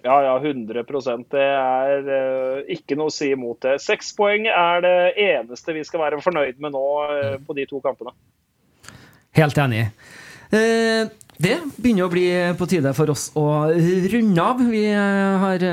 Ja, ja, 100% Det er uh, ikke noe å si imot det. Seks poeng er det eneste vi skal være fornøyd med nå uh, på de to kampene. Helt enig. Uh, det begynner å bli på tide for oss å runde av. Vi har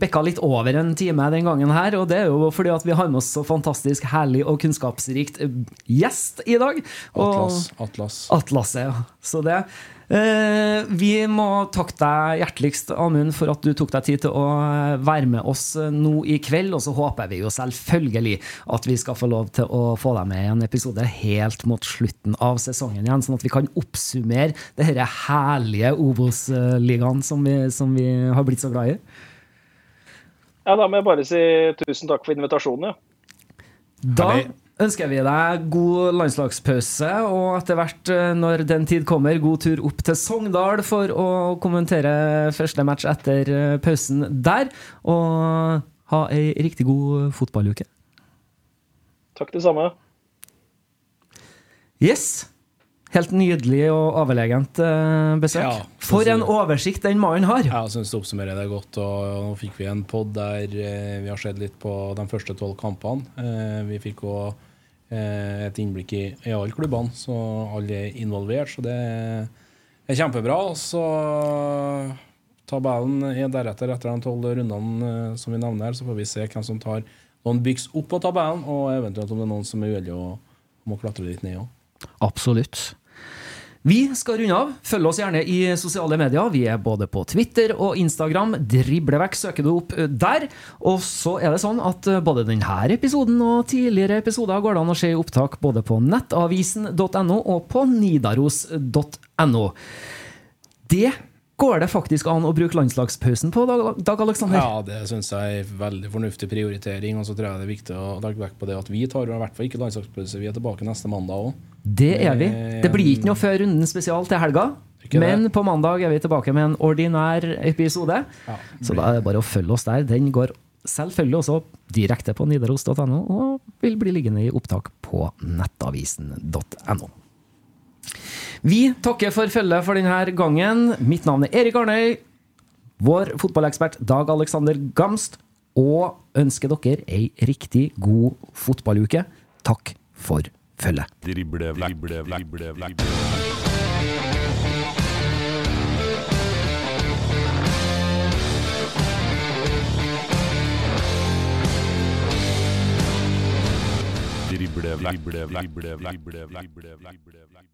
bekka litt over en time den gangen her, og det er jo fordi at vi har med oss så fantastisk herlig og kunnskapsrikt gjest i dag. Atlas. Atlas. Atlas. Ja. Så det vi må takke deg hjerteligst, Amund, for at du tok deg tid til å eh, være med oss eh, nå i kveld. Og så håper vi jo selvfølgelig at vi skal få lov til å få deg med i en episode helt mot slutten av sesongen igjen, sånn at vi kan oppsummere det denne herlige Obos-ligaen som, som, vi har blitt så glad i. Ja, da må jeg bare si tusen takk for invitasjonen. Ja. Da ønsker vi deg god landslagspause, og etter hvert, eh, når den tid kommer, god tur opp til Sogndal for å kommentere første match etter eh, pausen der. Og ha ei riktig god fotballuke. Takk, det samme. Yes. Helt nydelig og overlegent eh, besøk. Ja, For en oversikt den mannen har! Ja, jeg syns det oppsummerer det godt. Og nå fikk vi en pod der vi har sett litt på de første tolv kampene. Vi fikk òg Eh, et innblikk i, i alle klubbene, så alle er involvert. Så det er kjempebra. Så tabellen er deretter etter de tolv rundene eh, som vi nevner her. Så får vi se hvem som tar noen byks opp på tabellen, og eventuelt om det er noen som er uheldige og må klatre litt ned òg. Absolutt. Vi skal runde av. Følg oss gjerne i sosiale medier. Vi er både på Twitter og Instagram. Driblevekk søker du opp eh, der. Og så er det sånn at eh, både denne episoden og tidligere episoder går det an å se i opptak både på nettavisen.no og på nidaros.no. Det går det faktisk an å bruke landslagspausen på, Dag, Alexander? Ja, det syns jeg er veldig fornuftig prioritering. Og så tror jeg det er viktig å legge vekk på det at vi tar i hvert fall ikke landslagspause. Vi er tilbake neste mandag òg. Det er vi. Det blir ikke noe før runden spesial til helga. Men på mandag er vi tilbake med en ordinær episode. Ja, så da er det bare å følge oss der. Den går selvfølgelig også direkte på nidaros.no, og vil bli liggende i opptak på nettavisen.no. Vi takker for følget for denne gangen. Mitt navn er Erik Arnøy. Vår fotballekspert Dag Alexander Gamst. Og ønsker dere ei riktig god fotballuke. Takk for følget. Drible vekk, drible vekk, drible vekk. drible vekk, drible vekk, drible vekk, drible vekk.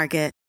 Market.